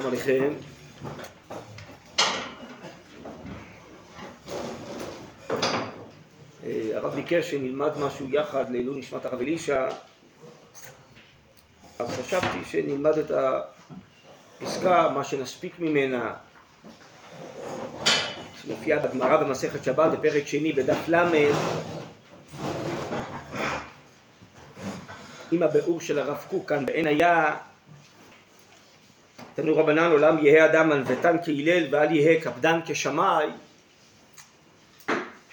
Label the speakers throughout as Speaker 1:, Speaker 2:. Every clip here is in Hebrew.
Speaker 1: שלום עליכם. אה, הרב ביקש שנלמד משהו יחד לעילוי נשמת הרב אלישע, אז חשבתי שנלמד את הפסקה, מה שנספיק ממנה, שמופיעה בגמרא במסכת שבת בפרק שני בדף ל' עם הביאור של הרב קוק כאן בעין היה תנו רבנן עולם יהא אדם ענוותן כהלל ואל יהא קפדן כשמאי.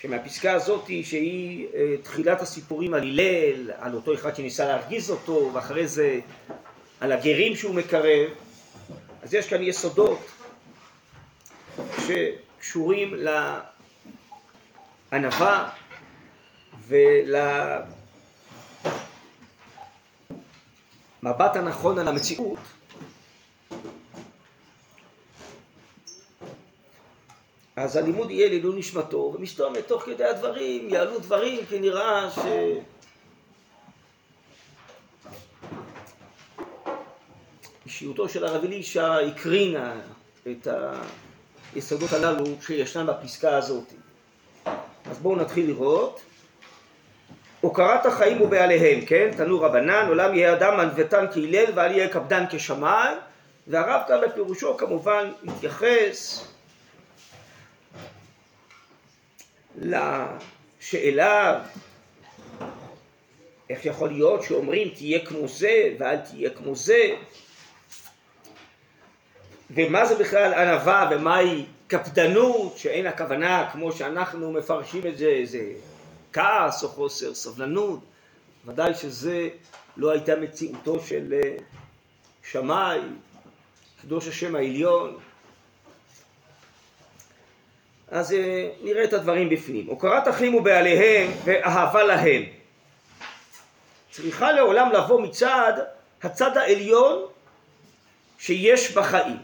Speaker 1: שמהפסקה הזאת שהיא אה, תחילת הסיפורים על הלל, על אותו אחד שניסה להרגיז אותו ואחרי זה על הגרים שהוא מקרב אז יש כאן יסודות שקשורים לענווה ולמבט הנכון על המציאות אז הלימוד יהיה לעילוי נשמתו, ומסתום תוך כדי הדברים יעלו דברים כי נראה ש... אישיותו של הרב אלישע הקרינה את היסודות הללו שישנם בפסקה הזאת. אז בואו נתחיל לראות. הוקרת החיים ובעליהם, כן? תנו רבנן, עולם יהיה אדם ענוותן כהלל ואל יהיה קפדן כשמיים, והרב כאן בפירושו כמובן מתייחס לשאלה איך יכול להיות שאומרים תהיה כמו זה ואל תהיה כמו זה ומה זה בכלל ענווה ומהי קפדנות שאין הכוונה כמו שאנחנו מפרשים את זה זה כעס או חוסר סבלנות? ודאי שזה לא הייתה מציאותו של אה, שמאי קדוש השם העליון אז אה, נראה את הדברים בפנים. הוקרת אחים ובעליהם ואהבה להם. צריכה לעולם לבוא מצד הצד העליון שיש בחיים.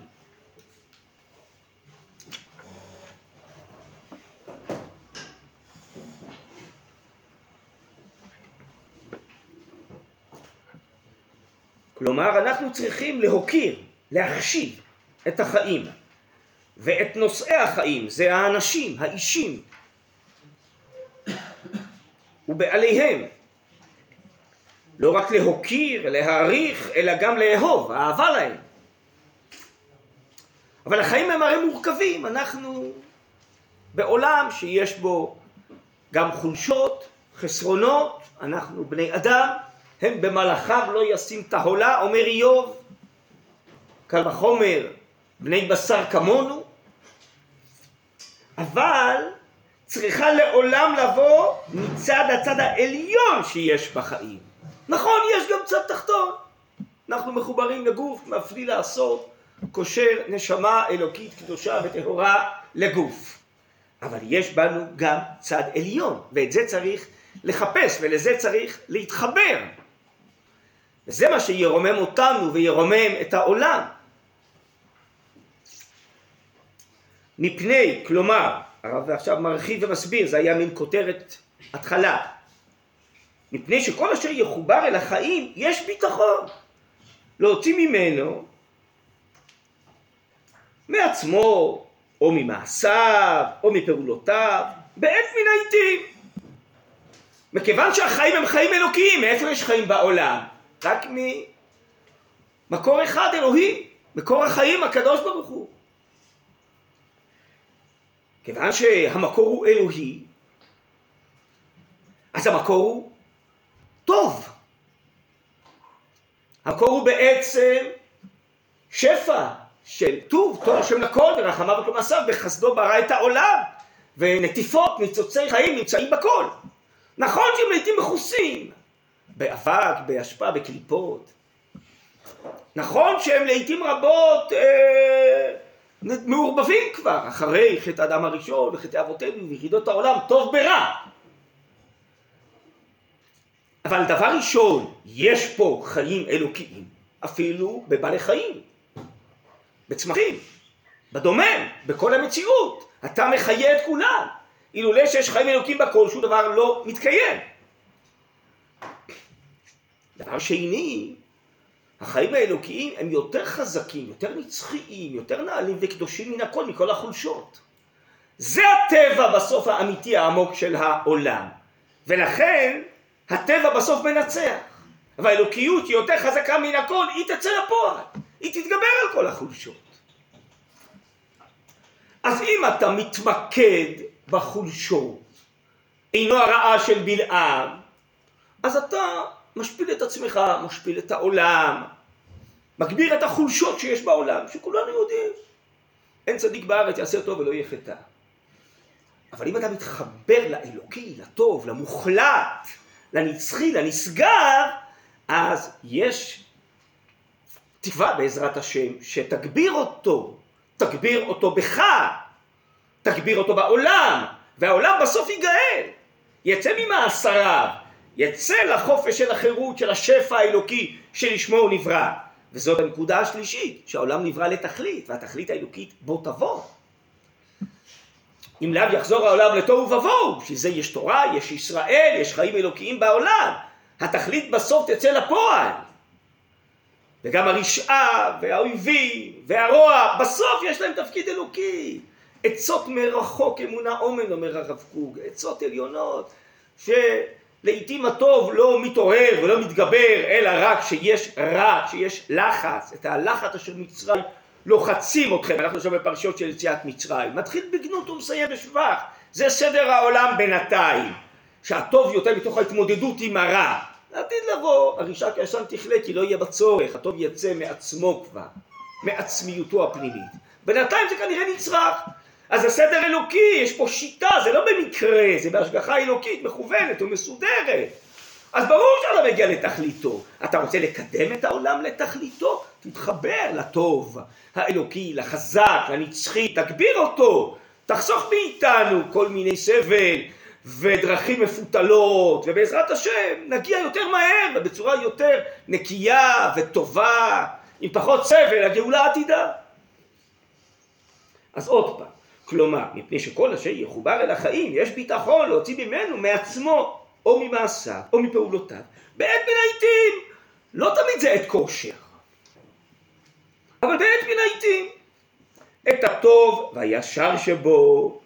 Speaker 1: כלומר, אנחנו צריכים להוקיר, להחשיב את החיים. ואת נושאי החיים, זה האנשים, האישים, ובעליהם. לא רק להוקיר, להעריך, אלא גם לאהוב, אהבה להם. אבל החיים הם הרי מורכבים, אנחנו בעולם שיש בו גם חולשות, חסרונות, אנחנו בני אדם, הם במלאכיו לא ישים תהולה, אומר איוב, קל וחומר, בני בשר כמונו, אבל צריכה לעולם לבוא מצד הצד העליון שיש בחיים. נכון, יש גם צד תחתון. אנחנו מחוברים לגוף, מפליא לעשות, קושר נשמה אלוקית קדושה וטהורה לגוף. אבל יש בנו גם צד עליון, ואת זה צריך לחפש, ולזה צריך להתחבר. וזה מה שירומם אותנו וירומם את העולם. מפני, כלומר, הרב עכשיו מרחיב ומסביר, זה היה מין כותרת התחלה. מפני שכל אשר יחובר אל החיים, יש ביטחון. להוציא ממנו, מעצמו, או ממעשיו, או מפעולותיו, בעת מן העיתים. מכיוון שהחיים הם חיים אלוקיים, מאיפה יש חיים בעולם? רק ממקור אחד אלוהי, מקור החיים הקדוש ברוך הוא. כיוון שהמקור הוא אלוהי, אז המקור הוא טוב. המקור הוא בעצם שפע של טוב, טוב השם לכל, ורחמיו וכל מעשיו, בחסדו ברא את העולם, ונטיפות, ניצוצי חיים נמצאים בכל. נכון שהם לעיתים מכוסים, באבק, באשפה, בקליפות. נכון שהם לעיתים רבות אה, מעורבבים כבר, אחרי חטא האדם הראשון וחטא אבותינו ויחידות העולם, טוב ברע. אבל דבר ראשון, יש פה חיים אלוקיים, אפילו בבעלי חיים, בצמחים, בדומם, בכל המציאות. אתה מחיה את כולם. אילולא שיש חיים אלוקים בכל, שום דבר לא מתקיים. דבר שני, החיים האלוקיים הם יותר חזקים, יותר נצחיים, יותר נעלים וקדושים מן הכל, מכל החולשות. זה הטבע בסוף האמיתי העמוק של העולם. ולכן הטבע בסוף מנצח. והאלוקיות היא יותר חזקה מן הכל, היא תצא לפועל, היא תתגבר על כל החולשות. אז אם אתה מתמקד בחולשות, אינו הרעה של בלעם, אז אתה משפיל את עצמך, משפיל את העולם, מגביר את החולשות שיש בעולם, שכולנו יודעים. אין צדיק בארץ יעשה טוב ולא יהיה חטא. אבל אם אתה מתחבר לאלוקי, לטוב, למוחלט, לנצחי, לנשגב, אז יש תקווה בעזרת השם שתגביר אותו, תגביר אותו בך, תגביר אותו בעולם, והעולם בסוף ייגאל, יצא ממאסריו, יצא לחופש של החירות, של השפע האלוקי שלשמו הוא נברא. וזאת הנקודה השלישית, שהעולם נברא לתכלית, והתכלית האלוקית בוא תבוא. אם לאו יחזור העולם לתוהו ובוהו, בשביל זה יש תורה, יש ישראל, יש חיים אלוקיים בעולם. התכלית בסוף תצא לפועל. וגם הרשעה והאויבים והרוע, בסוף יש להם תפקיד אלוקי. עצות מרחוק אמונה אומן, אומר הרב קוק, עצות עליונות, שלעיתים הטוב לא מתעורר ולא מתגבר, אלא רק שיש רע, שיש לחץ, את הלחץ של מצרים לוחצים אתכם, אנחנו עכשיו בפרשיות של יציאת מצרים, מתחיל בגנות ומסיים בשבח, זה סדר העולם בינתיים, שהטוב יותר מתוך ההתמודדות עם הרע, לעתיד לבוא, הרישה כישן תכלה כי לא יהיה בצורך, הטוב יצא מעצמו כבר, מעצמיותו הפנימית, בינתיים זה כנראה נצרך, אז זה סדר אלוקי, יש פה שיטה, זה לא במקרה, זה בהשגחה אלוקית מכוונת ומסודרת. אז ברור שאתה מגיע לתכליתו. אתה רוצה לקדם את העולם לתכליתו? תתחבר לטוב האלוקי, לחזק, לנצחי, תגביר אותו. תחסוך מאיתנו כל מיני סבל ודרכים מפותלות, ובעזרת השם נגיע יותר מהר ובצורה יותר נקייה וטובה, עם פחות סבל, הגאולה עתידה. אז עוד פעם, כלומר, מפני שכל אשר יחובר אל החיים, יש ביטחון להוציא ממנו, מעצמו, או ממעשיו, או מפעולותיו, בעת מן העיתים. לא תמיד זה עת כושר, אבל בעת מן העיתים. את הטוב והישר שבו,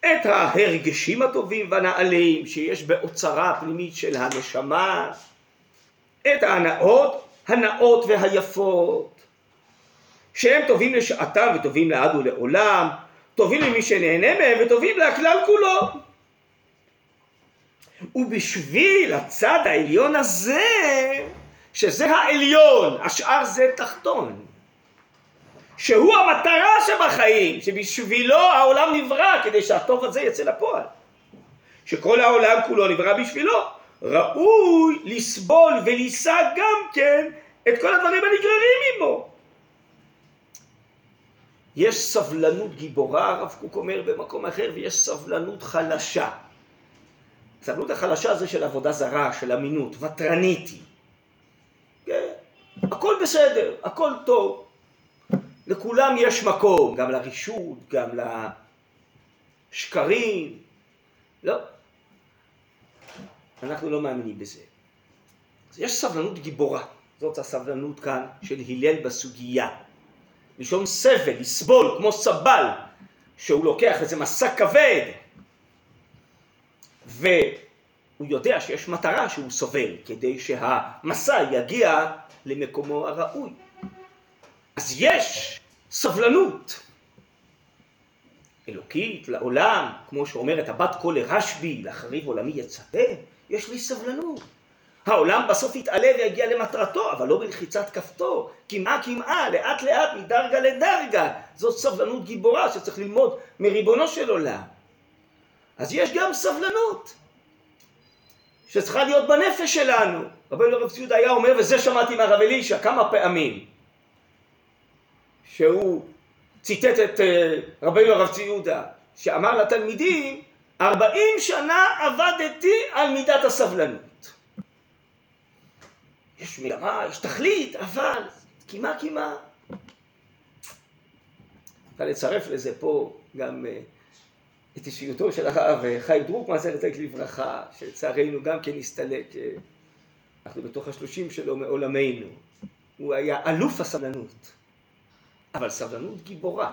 Speaker 1: את ההרגשים הטובים והנעלים שיש באוצרה הפנימית של הנשמה, את ההנאות, הנאות והיפות, שהם טובים לשעתם וטובים לעד ולעולם, טובים למי שנהנה מהם וטובים לכלל כולו. ובשביל הצד העליון הזה, שזה העליון, השאר זה תחתון, שהוא המטרה שבחיים, שבשבילו העולם נברא, כדי שהטוב הזה יצא לפועל. שכל העולם כולו נברא בשבילו. ראוי לסבול ולישא גם כן את כל הדברים הנגררים עמו. יש סבלנות גיבורה, הרב קוק אומר במקום אחר, ויש סבלנות חלשה. הסבלנות החלשה זה של עבודה זרה, של אמינות, ותרנית היא. כן? הכל בסדר, הכל טוב. לכולם יש מקום, גם לרישות, גם לשקרים. לא. אנחנו לא מאמינים בזה. אז יש סבלנות גיבורה. זאת הסבלנות כאן של הלל בסוגיה. לשון סבל, לסבול, כמו סבל, שהוא לוקח איזה מסע כבד, והוא יודע שיש מטרה שהוא סובל, כדי שהמסע יגיע למקומו הראוי. אז יש סבלנות אלוקית לעולם, כמו שאומרת הבת קול לרשב"י, לחריב עולמי יצפה, יש לי סבלנות. העולם בסוף יתעלה ויגיע למטרתו, אבל לא בלחיצת כפתור, קמעה קמעה, לאט לאט, מדרגה לדרגה. זאת סבלנות גיבורה שצריך ללמוד מריבונו של עולם. אז יש גם סבלנות שצריכה להיות בנפש שלנו. רבי הרב ציודה היה אומר, וזה שמעתי מהרב אלישע כמה פעמים, שהוא ציטט את אה, רבי הרב ציודה, שאמר לתלמידים, ארבעים שנה עבדתי על מידת הסבלנות. יש מגמה, יש תכלית, אבל קימה קימה. אפשר לצרף לזה פה גם אה, את אישיותו של הרב אה, חיים דרוקמן, זכר לברכה, שלצערנו גם כן הסתלק, אה, אנחנו בתוך השלושים שלו מעולמנו. הוא היה אלוף הסבלנות. אבל סבלנות גיבורה.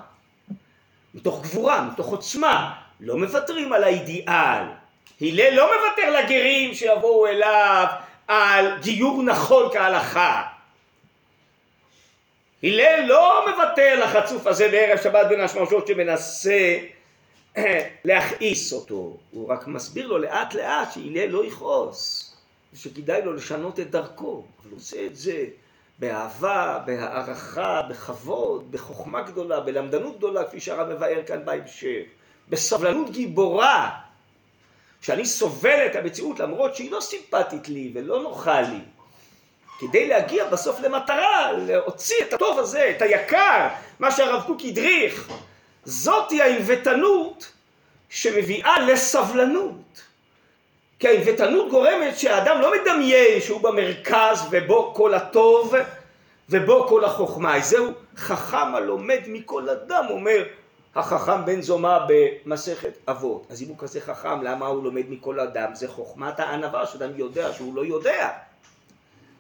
Speaker 1: מתוך גבורה, מתוך עוצמה. לא מוותרים על האידיאל. הלל לא מוותר לגרים שיבואו אליו על גיור נכון כהלכה. הלל לא מוותר לחצוף הזה בערב שבת בין השמשות שמנסה להכעיס אותו, הוא רק מסביר לו לאט לאט שהלל לא יכעוס, ושכדאי לו לשנות את דרכו, אבל הוא עושה את זה באהבה, בהערכה, בכבוד, בחוכמה גדולה, בלמדנות גדולה, כפי שהרב מבאר כאן בהמשך, בסבלנות גיבורה, שאני סובל את המציאות למרות שהיא לא סימפטית לי ולא נוחה לי, כדי להגיע בסוף למטרה, להוציא את הטוב הזה, את היקר, מה שהרב קוק הדריך, זאתי הענוותנות שמביאה לסבלנות. כי הענוותנות גורמת שהאדם לא מדמיין שהוא במרכז ובו כל הטוב ובו כל החוכמה. זהו חכם הלומד מכל אדם, אומר החכם בן זומא במסכת אבות. אז אם הוא כזה חכם, למה הוא לומד מכל אדם? זה חוכמת הענווה, שאדם יודע שהוא לא יודע.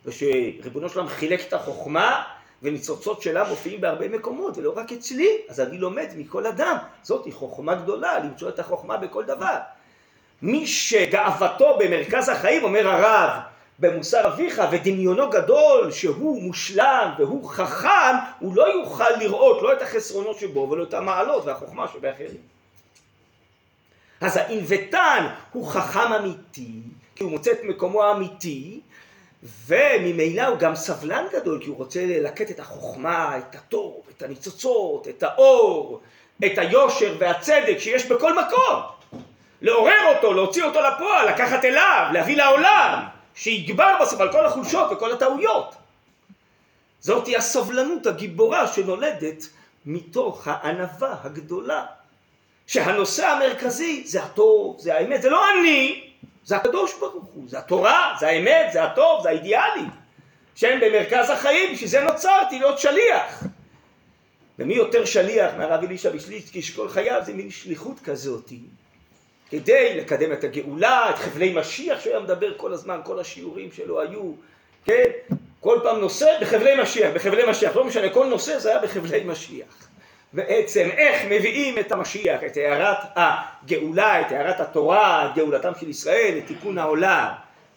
Speaker 1: ושריבונו שלם חילק את החוכמה וניצוצות שלה מופיעים בהרבה מקומות ולא רק אצלי, אז אני לומד מכל אדם, זאת היא חוכמה גדולה, למצוא את החוכמה בכל דבר. מי שגאוותו במרכז החיים, אומר הרב, במוסר אביך ודמיונו גדול שהוא מושלם והוא חכם, הוא לא יוכל לראות לא את החסרונות שבו ולא את המעלות והחוכמה שבאחרים. אז האינבטן הוא חכם אמיתי, כי הוא מוצא את מקומו האמיתי, וממילא הוא גם סבלן גדול, כי הוא רוצה ללקט את החוכמה, את הטוב, את הניצוצות, את האור, את היושר והצדק שיש בכל מקום. לעורר אותו, להוציא אותו לפועל, לקחת אליו, להביא לעולם, שיגבר בסוף על כל החולשות וכל הטעויות. זאתי הסובלנות הגיבורה שנולדת מתוך הענווה הגדולה. שהנושא המרכזי זה הטוב, זה האמת, זה לא אני, זה הקדוש ברוך הוא, זה התורה, זה האמת, זה הטוב, זה האידיאלים, שהם במרכז החיים, בשביל זה נוצרתי להיות שליח. ומי יותר שליח מהרב אלישע בשליצקי שכל חייו זה מין שליחות כזאת, כדי לקדם את הגאולה, את חבלי משיח שהוא היה מדבר כל הזמן, כל השיעורים שלו היו, כן, כל פעם נושא בחבלי משיח, בחבלי משיח, לא משנה, כל נושא זה היה בחבלי משיח. בעצם איך מביאים את המשיח, את הערת הגאולה, את הערת התורה, את גאולתם של ישראל, את תיקון העולם,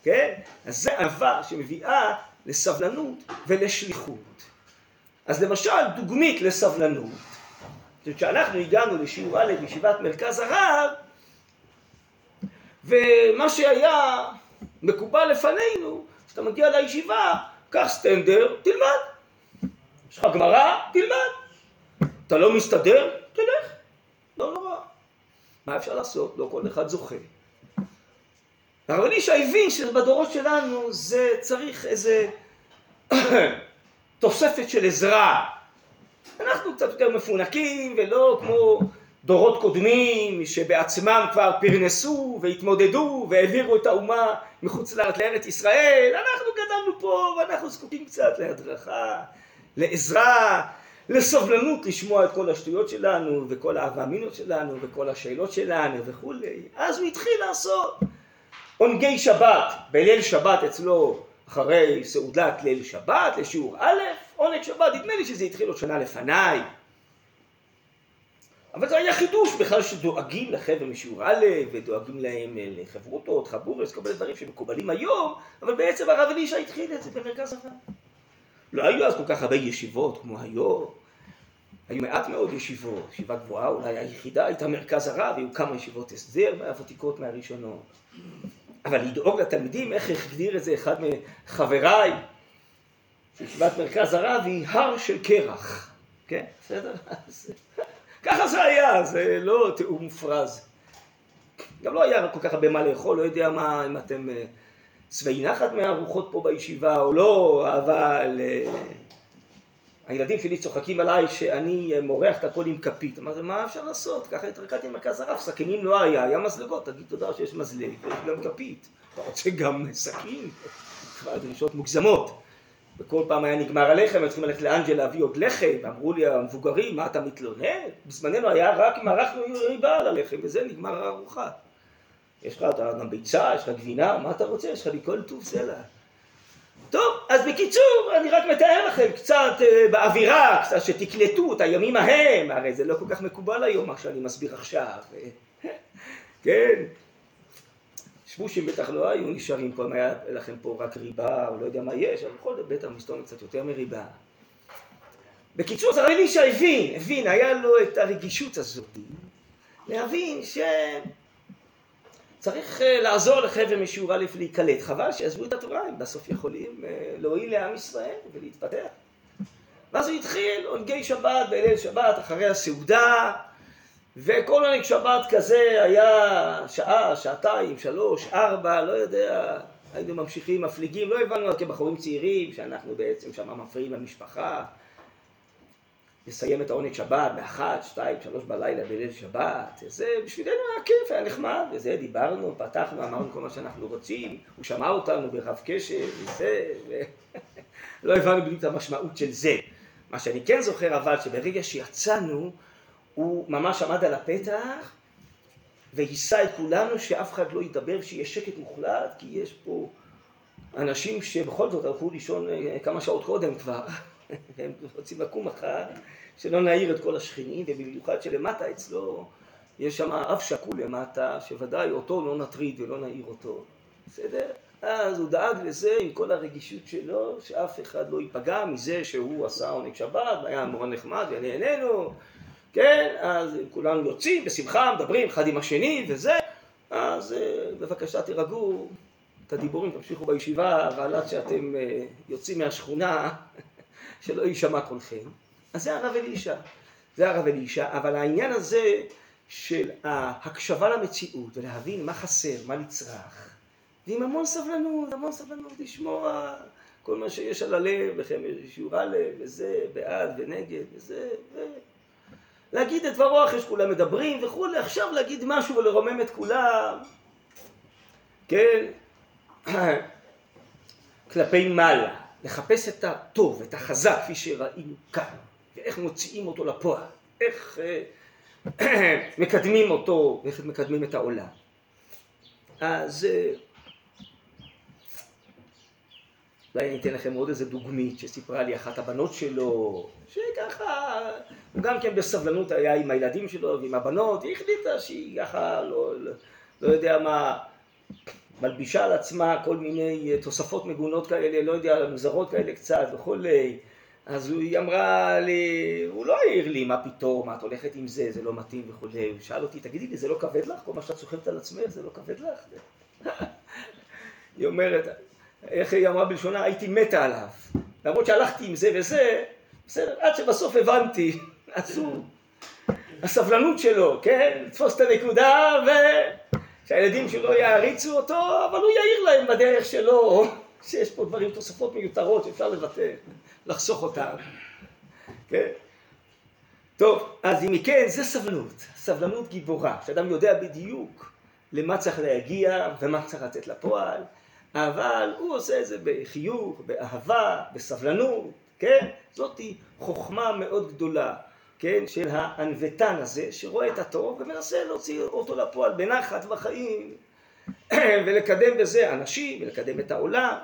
Speaker 1: כן? אז זה אהבה שמביאה לסבלנות ולשליחות. אז למשל דוגמית לסבלנות, כשאנחנו הגענו לשיעור א' בישיבת מרכז הרב, ומה שהיה מקובל לפנינו, כשאתה מגיע לישיבה, קח סטנדר, תלמד. יש לך גמרא, תלמד. אתה לא מסתדר? תלך, לא נורא. מה אפשר לעשות? לא כל אחד זוכה. הרב אלישע הבין שבדורות שלנו זה צריך איזה תוספת של עזרה. אנחנו קצת יותר מפונקים ולא כמו דורות קודמים שבעצמם כבר פרנסו והתמודדו והעבירו את האומה מחוץ לארץ לארץ ישראל. אנחנו גדלנו פה ואנחנו זקוקים קצת להדרכה, לעזרה, לסובלנות לשמוע את כל השטויות שלנו, וכל האבאמינות שלנו, וכל השאלות שלנו וכולי. אז הוא התחיל לעשות עונגי שבת, בליל שבת אצלו אחרי סעודת ליל שבת לשיעור א', עונג שבת, נדמה לי שזה התחיל עוד שנה לפניי. אבל זה היה חידוש בכלל שדואגים לחבר'ה משיעור א', ודואגים להם לחברותות, חבורס, כל מיני דברים שמקובלים היום, אבל בעצם הרב אלישע התחיל את זה במרכז הרב. לא היו אז כל כך הרבה ישיבות כמו היום, היו מעט מאוד ישיבות, ישיבה גבוהה אולי היחידה הייתה מרכז הרב, היו כמה ישיבות הסדר מהוותיקות מהראשונות. אבל לדאוג לתלמידים, איך הגדיר את זה אחד מחבריי, שישיבת מרכז הרב היא הר של קרח, כן, בסדר? ככה זה היה, זה לא תיאור מופרז. גם לא היה כל כך הרבה מה לאכול, לא יודע מה, אם אתם אה, שבעי נחת מהארוחות פה בישיבה או לא, אבל אה, הילדים שלי צוחקים עליי שאני מורח את הכל עם כפית. אמרתי, מה אפשר לעשות? ככה התרקדתי במרכז הרב, סכינים לא היה, היה מזלגות, תגיד תודה שיש מזלג, ויש גם כפית. אתה רוצה גם סכין? כבר דרישות מוגזמות. וכל פעם היה נגמר הלחם, היו צריכים ללכת לאנג'ל להביא עוד לחם, ואמרו לי המבוגרים, מה אתה מתלונן? בזמננו היה רק אם ערכנו ריבה על הלחם, וזה נגמר הארוחה. יש לך גם ביצה, יש לך גבינה, מה אתה רוצה? יש לך מכל טוב סלע. טוב, אז בקיצור, אני רק מתאר לכם קצת אה, באווירה, קצת שתקלטו את הימים ההם, הרי זה לא כל כך מקובל היום מה שאני מסביר עכשיו. כן, שבושים בטח לא היו נשארים פה, אם היה לכם פה רק ריבה, או לא יודע מה יש, אבל בכל זאת בטח מסתובב קצת יותר מריבה. בקיצור, הרב אלישע הבין, הבין, היה לו את הרגישות הזאת, להבין שצריך אה, לעזור לחבר'ה משיעור א' להיקלט. חבל שיעזבו את התורה, הם בסוף יכולים אה, להועיל לעם ישראל ולהתפתח. ואז הוא התחיל עונגי שבת בליל שבת אחרי הסעודה, וכל עונג שבת כזה היה שעה, שעתיים, שלוש, ארבע, לא יודע, היינו ממשיכים, מפליגים, לא הבנו כבחורים צעירים שאנחנו בעצם שם מפריעים למשפחה. לסיים את העונג שבת באחת, שתיים, שלוש בלילה בליל שבת, זה בשבילנו היה כיף, היה נחמד, וזה דיברנו, פתחנו, אמרנו כל מה שאנחנו רוצים, הוא שמע אותנו ברב קשב, וזה, ולא הבנו בדיוק את המשמעות של זה. מה שאני כן זוכר אבל, שברגע שיצאנו, הוא ממש עמד על הפתח והיסה את כולנו שאף אחד לא ידבר, שיהיה שקט מוחלט, כי יש פה אנשים שבכל זאת הלכו לישון אה, כמה שעות קודם כבר, והם רוצים לקום מחר, שלא נעיר את כל השכנים, ובמיוחד שלמטה אצלו יש שם אב שקול למטה, שוודאי אותו לא נטריד ולא נעיר אותו, בסדר? אז הוא דאג לזה עם כל הרגישות שלו, שאף אחד לא ייפגע מזה שהוא עשה עונג שבת, והיה נורא נחמד ונהנינו, כן? אז כולנו יוצאים בשמחה, מדברים אחד עם השני וזה, אז אה, בבקשה תירגעו, את הדיבורים תמשיכו בישיבה, אבל עד שאתם אה, יוצאים מהשכונה, שלא יישמע קולכם. אז זה הרב אלישע, זה הרב אלישע, אבל העניין הזה של ההקשבה למציאות ולהבין מה חסר, מה נצרך, ועם המון סבלנות, המון סבלנות לשמוע כל מה שיש על הלב, לכם שיעור הלב, וזה, בעד ונגד, וזה, ו... להגיד את דברו אחרי שכולם מדברים וכולי, עכשיו להגיד משהו ולרומם את כולם, כן, כלפי מעלה, לחפש את הטוב, את החזק, כפי שראינו כאן, ואיך מוציאים אותו לפועל, איך אה, מקדמים אותו, ואיך מקדמים את העולם. אז אה, אולי אני אתן לכם עוד איזה דוגמית שסיפרה לי אחת הבנות שלו, שככה, הוא גם כן בסבלנות היה עם הילדים שלו ועם הבנות, היא החליטה שהיא ככה, לא, לא, יודע מה, מלבישה על עצמה כל מיני תוספות מגונות כאלה, לא יודע, מוזרות כאלה קצת וכולי. אז היא אמרה לי, הוא לא העיר לי, מה פתאום, מה את הולכת עם זה, זה לא מתאים וכולי. הוא שאל אותי, תגידי לי, זה לא כבד לך? כל מה שאת סוחבת על עצמך, זה לא כבד לך? היא אומרת, איך היא אמרה בלשונה, הייתי מתה עליו. למרות שהלכתי עם זה וזה, בסדר, עד שבסוף הבנתי, הוא, הסבלנות שלו, כן, לתפוס את הנקודה ושהילדים שלו יעריצו אותו, אבל הוא יעיר להם בדרך שלו, שיש פה דברים, תוספות מיותרות שאפשר לוותר, לחסוך אותם, כן. טוב, אז אם כן, זה סבלנות, סבלנות גיבורה, שאדם יודע בדיוק למה צריך להגיע ומה צריך לצאת לפועל. אבל הוא עושה את זה בחיוך, באהבה, בסבלנות, כן? זאתי חוכמה מאוד גדולה, כן? של הענוותן הזה, שרואה את הטוב ומנסה להוציא אותו לפועל בנחת בחיים, ולקדם בזה אנשים, ולקדם את העולם.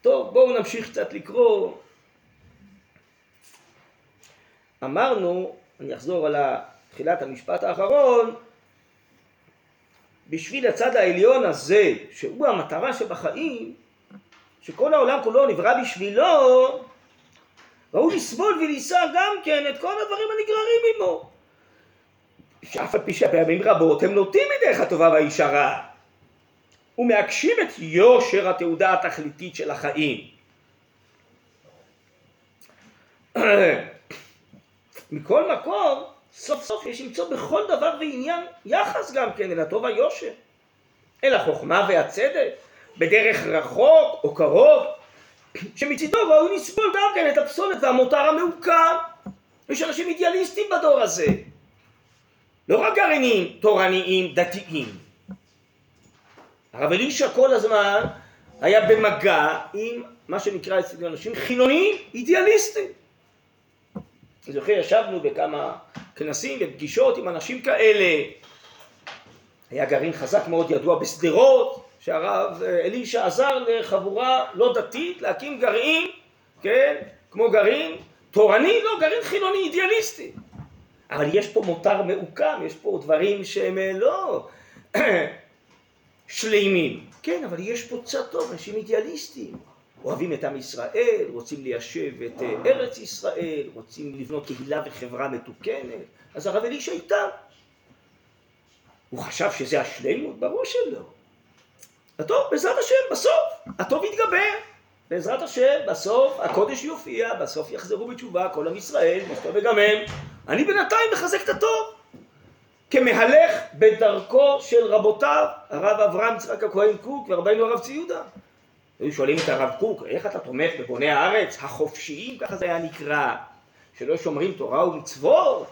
Speaker 1: טוב, בואו נמשיך קצת לקרוא. אמרנו, אני אחזור על תחילת המשפט האחרון, בשביל הצד העליון הזה, שהוא המטרה שבחיים, שכל העולם כולו נברא בשבילו, ראוי לסבול ולישא גם כן את כל הדברים הנגררים עמו. שאף על פי שפעמים רבות הם נוטים מדרך הטובה והישרה ומעקשים את יושר התעודה התכליתית של החיים. מכל מקום, סוף סוף יש למצוא בכל דבר ועניין יחס גם כן אל הטוב היושר, אל החוכמה והצדק, בדרך רחוק או קרוב, שמצידו ראוי לסבול גם כן את הפסולת והמותר המעוקר. יש אנשים אידיאליסטים בדור הזה, לא רק גרעינים תורניים דתיים. הרב אלישע כל הזמן היה במגע עם מה שנקרא אצל אנשים חילוניים אידיאליסטים. אני זוכר, ישבנו בכמה כנסים ופגישות עם אנשים כאלה. היה גרעין חזק מאוד ידוע בשדרות, שהרב אלישע עזר לחבורה לא דתית להקים גרעין, כן, כמו גרעין תורני, לא, גרעין חילוני אידיאליסטי. אבל יש פה מותר מעוקם, יש פה דברים שהם לא שלימים. כן, אבל יש פה צד טוב, אנשים אידיאליסטים. אוהבים את עם ישראל, רוצים ליישב את אה, ארץ ישראל, רוצים לבנות קהילה וחברה מתוקנת. אז הרב אלישע איתם. הוא חשב שזה השלימות? ברור שלא. הטוב, בעזרת השם, בסוף, הטוב יתגבר. בעזרת השם, בסוף הקודש יופיע, בסוף יחזרו בתשובה כל עם ישראל, מוסתו וגם הם. אני בינתיים מחזק את הטוב. כמהלך בדרכו של רבותיו, הרב אברהם יצחק הכהן קוק ורבנו הרב ציודה. היו שואלים את הרב קוק, איך אתה תומך בבוני הארץ החופשיים, ככה זה היה נקרא, שלא שומרים תורה ומצוות?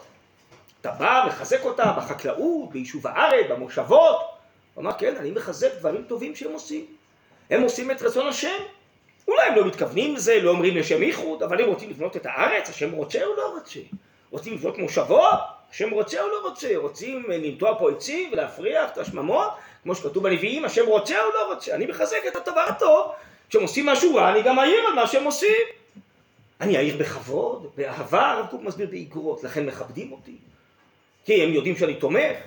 Speaker 1: אתה בא, מחזק אותם בחקלאות, ביישוב הארץ, במושבות. הוא אמר, כן, אני מחזק דברים טובים שהם עושים. הם עושים את רצון השם. אולי הם לא מתכוונים לזה, לא אומרים לשם איחוד, אבל הם רוצים לבנות את הארץ, השם רוצה או לא רוצה? רוצים לבנות מושבות, השם רוצה או לא רוצה? רוצים לנטוע פה עצים ולהפריח את השממות, כמו שכתוב בנביאים, השם רוצה או לא רוצה? אני מחזק את הדבר הטוב, כשהם עושים משהו רע, אני גם אעיר על מה שהם עושים. אני אעיר בכבוד, באהבה, הרב קוק מסביר באגרות, לכן מכבדים אותי. כי הם יודעים שאני תומך.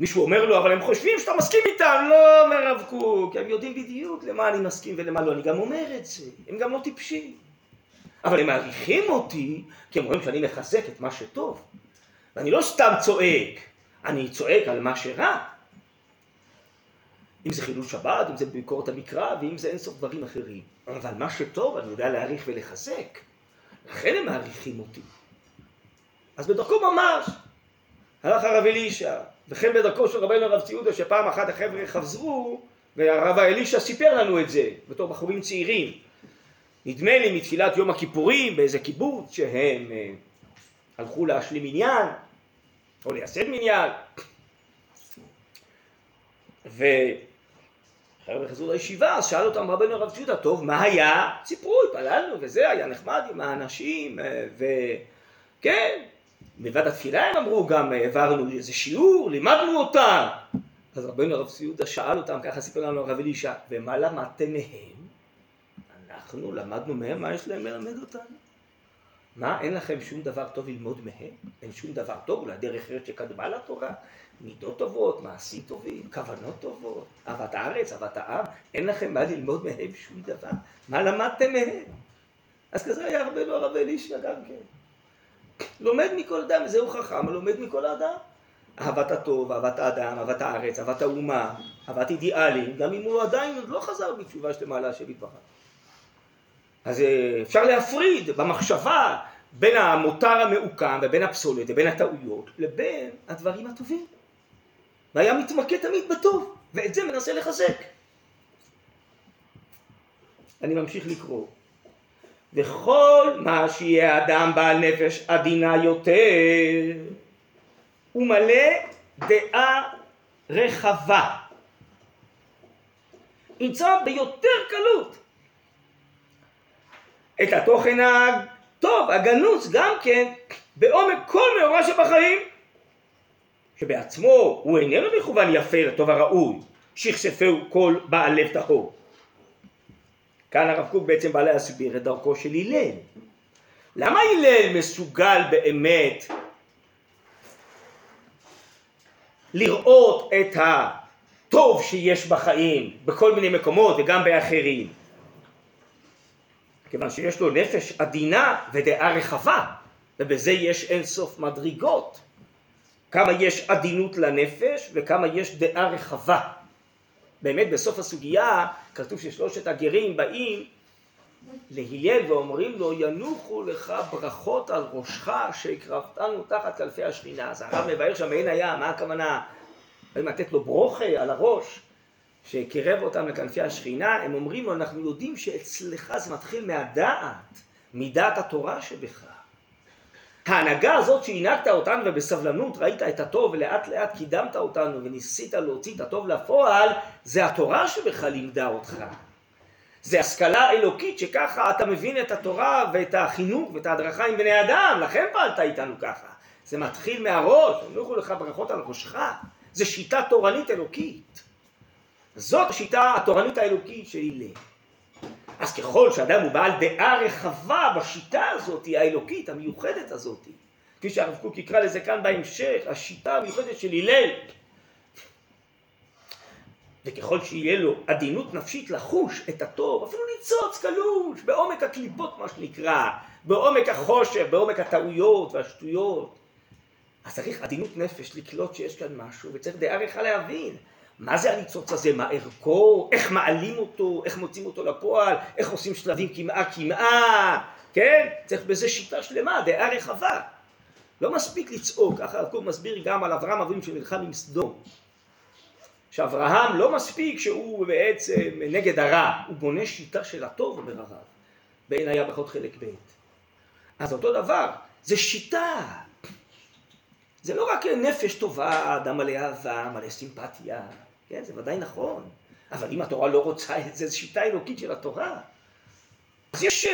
Speaker 1: מישהו אומר לו, אבל הם חושבים שאתה מסכים איתם. לא, אומר הרב קוק, הם יודעים בדיוק למה אני מסכים ולמה לא. אני גם אומר את זה, הם גם לא טיפשים. אבל הם מעריכים אותי, כי הם רואים שאני מחזק את מה שטוב. ואני לא סתם צועק, אני צועק על מה שרע. אם זה חילול שבת, אם זה ביקורת המקרא, ואם זה אינסוף דברים אחרים. אבל מה שטוב, אני יודע להעריך ולחזק. לכן הם מעריכים אותי. אז בדרכו ממש, הלך הרב אלישע, וכן בדרכו של רבנו הרב ציודה, שפעם אחת החבר'ה חזרו, והרב אלישע סיפר לנו את זה, בתור בחורים צעירים. נדמה לי מתפילת יום הכיפורים באיזה קיבוץ שהם אה, הלכו להשלים עניין או לייסד מניין וחבר'ה חזרו לישיבה אז שאל אותם רבנו הרב ציודה טוב מה היה? סיפרו התפללנו וזה היה נחמד עם האנשים אה, וכן מלבד התפילה הם אמרו גם העברנו איזה שיעור לימדנו אותם אז רבנו הרב ציודה שאל אותם ככה סיפר לנו הרב אלישע ומה למדתם מהם? אנחנו למדנו מהם, מה יש להם ללמד אותנו? מה, אין לכם שום דבר טוב ללמוד מהם? אין שום דבר טוב, אולי דרך ארץ שקדמה לתורה? מידות טובות, מעשים טובים, כוונות טובות, אהבת הארץ, אהבת העם, אין לכם מה ללמוד מהם שום דבר? מה למדתם מהם? אז כזה היה הרבה לא הרב אלישע גם כן. לומד מכל אדם, וזהו חכם, לומד מכל האדם. אהבת הטוב, אהבת האדם, אהבת הארץ, אהבת האומה, אהבת אידיאלים, גם אם הוא עדיין עוד לא חזר בתשובה שלמה להשם יתברך. אז אה, אפשר להפריד במחשבה בין המותר המעוקם ובין הפסולת ובין הטעויות לבין הדברים הטובים. והיה מתמקד תמיד בטוב, ואת זה מנסה לחזק. אני ממשיך לקרוא. וכל מה שיהיה אדם בעל נפש עדינה יותר, הוא מלא דעה רחבה. ימצא ביותר קלות את התוכן הטוב, הגנוץ, גם כן, בעומק כל מאורע שבחיים, שבעצמו הוא איננו מכוון יפה לטוב הראוי, שכספהו כל בעל לב טהור. כאן הרב קוק בעצם בא להסביר את דרכו של הלל. למה הלל מסוגל באמת לראות את הטוב שיש בחיים בכל מיני מקומות וגם באחרים? כיוון שיש לו נפש עדינה ודעה רחבה, ובזה יש אין סוף מדרגות. כמה יש עדינות לנפש וכמה יש דעה רחבה. באמת בסוף הסוגיה כתוב ששלושת הגרים באים להלל ואומרים לו ינוחו לך ברכות על ראשך שהקרבתנו תחת כלפי השכינה. אז הרב מבאר שם אין היה, מה הכוונה? האם לתת לו ברוכה על הראש? שקירב אותם לכנפי השכינה, הם אומרים לו, אנחנו יודעים שאצלך זה מתחיל מהדעת, מדעת התורה שבך. ההנהגה הזאת שהנהגת אותנו ובסבלנות ראית את הטוב ולאט לאט קידמת אותנו וניסית להוציא את הטוב לפועל, זה התורה שבך לימדה אותך. זה השכלה אלוקית שככה אתה מבין את התורה ואת החינוך ואת ההדרכה עם בני אדם, לכן פעלת איתנו ככה. זה מתחיל מהראש, אמרו לך ברכות על ראשך, זה שיטה תורנית אלוקית. זאת השיטה התורנית האלוקית של הלל. אז ככל שאדם הוא בעל דעה רחבה בשיטה הזאת, האלוקית, המיוחדת הזאת, כפי שהרב קוק יקרא לזה כאן בהמשך, השיטה המיוחדת של הלל, וככל שיהיה לו עדינות נפשית לחוש את הטוב, אפילו ניצוץ קלוש, בעומק הקליפות מה שנקרא, בעומק החושך, בעומק הטעויות והשטויות, אז צריך עדינות נפש לקלוט שיש כאן משהו, וצריך דעה רכה להבין. מה זה הניצוץ הזה, מה ערכו, איך מעלים אותו, איך מוצאים אותו לפועל, איך עושים שלבים קמעה קמעה, כן? צריך בזה שיטה שלמה, דעה רחבה. לא מספיק לצעוק, ככה הרב מסביר גם על אברהם אבינו שנלחם עם סדום. שאברהם לא מספיק שהוא בעצם נגד הרע, הוא בונה שיטה של הטוב, אומר הרב, בעין היה פחות חלק ב'. אז אותו דבר, זה שיטה. זה לא רק נפש טובה, אדם מלא אהבה, מלא סימפתיה, כן, זה ודאי נכון, אבל אם התורה לא רוצה את זה, זו שיטה אלוקית של התורה. אז יש uh,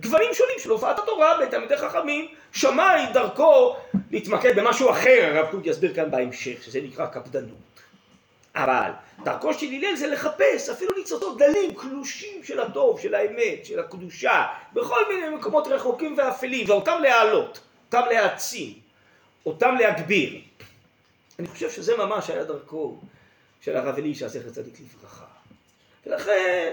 Speaker 1: גוונים שונים של הופעת התורה בתלמידי חכמים, שמאי דרכו להתמקד במשהו אחר, הרב קוק יסביר כאן בהמשך, שזה נקרא קפדנות. אבל דרכו של הלל זה לחפש אפילו ניצוצות דלים, קלושים של הטוב, של האמת, של הקדושה, בכל מיני מקומות רחוקים ואפלים, ואותם להעלות, אותם להעצים, אותם להגביר. אני חושב שזה ממש היה דרכו של הרב אלישע, זכר צדיק לברכה. ולכן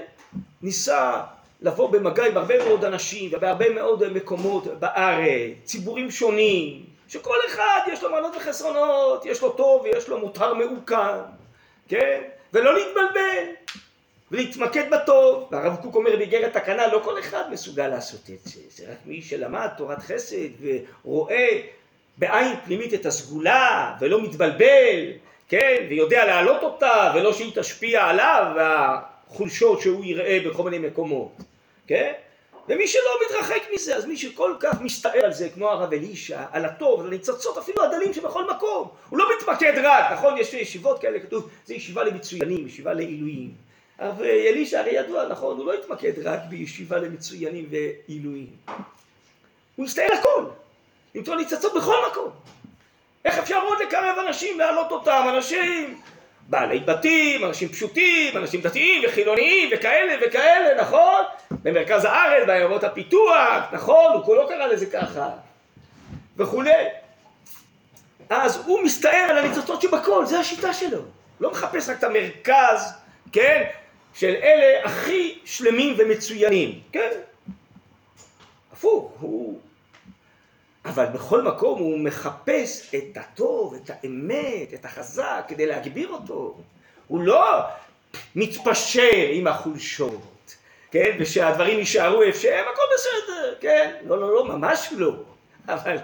Speaker 1: ניסה לבוא במגע עם הרבה מאוד אנשים ובהרבה מאוד מקומות בארץ, ציבורים שונים, שכל אחד יש לו מעלות וחסרונות, יש לו טוב ויש לו מותר מעוקן, כן? ולא להתבלבל, ולהתמקד בטוב. והרב קוק אומר באיגרת תקנה, לא כל אחד מסוגל לעשות את זה, זה רק מי שלמד תורת חסד ורואה בעין פנימית את הסגולה ולא מתבלבל, כן? ויודע להעלות אותה ולא שהיא תשפיע עליו והחולשות שהוא יראה בכל מיני מקומות, כן? ומי שלא מתרחק מזה, אז מי שכל כך מסתער על זה, כמו הרב אלישע, על הטוב, על הניצוצות, אפילו הדלים שבכל מקום, הוא לא מתמקד רק, נכון? יש ישיבות כאלה, כתוב, זה ישיבה למצוינים, ישיבה לעילויים. הרב אלישע הרי ידוע, נכון? הוא לא התמקד רק בישיבה למצוינים ועילויים. הוא הסתער הכל, למצוא ניצוצות בכל מקום. איך אפשר עוד לקרב אנשים, להעלות אותם, אנשים בעלי בתים, אנשים פשוטים, אנשים דתיים וחילוניים וכאלה וכאלה, נכון? במרכז הארץ, בעיירות הפיתוח, נכון? הוא כולו קרא לזה ככה, וכולי. אז הוא מסתער על הניצוצות שבכל, זה השיטה שלו. לא מחפש רק את המרכז, כן? של אלה הכי שלמים ומצוינים, כן? הפוך, הוא אבל בכל מקום הוא מחפש את הטוב, את האמת, את החזק, כדי להגביר אותו. הוא לא מתפשר עם החולשות, כן? ושהדברים יישארו איפה שהם, הכל בסדר, כן? לא, לא, לא, ממש לא. אבל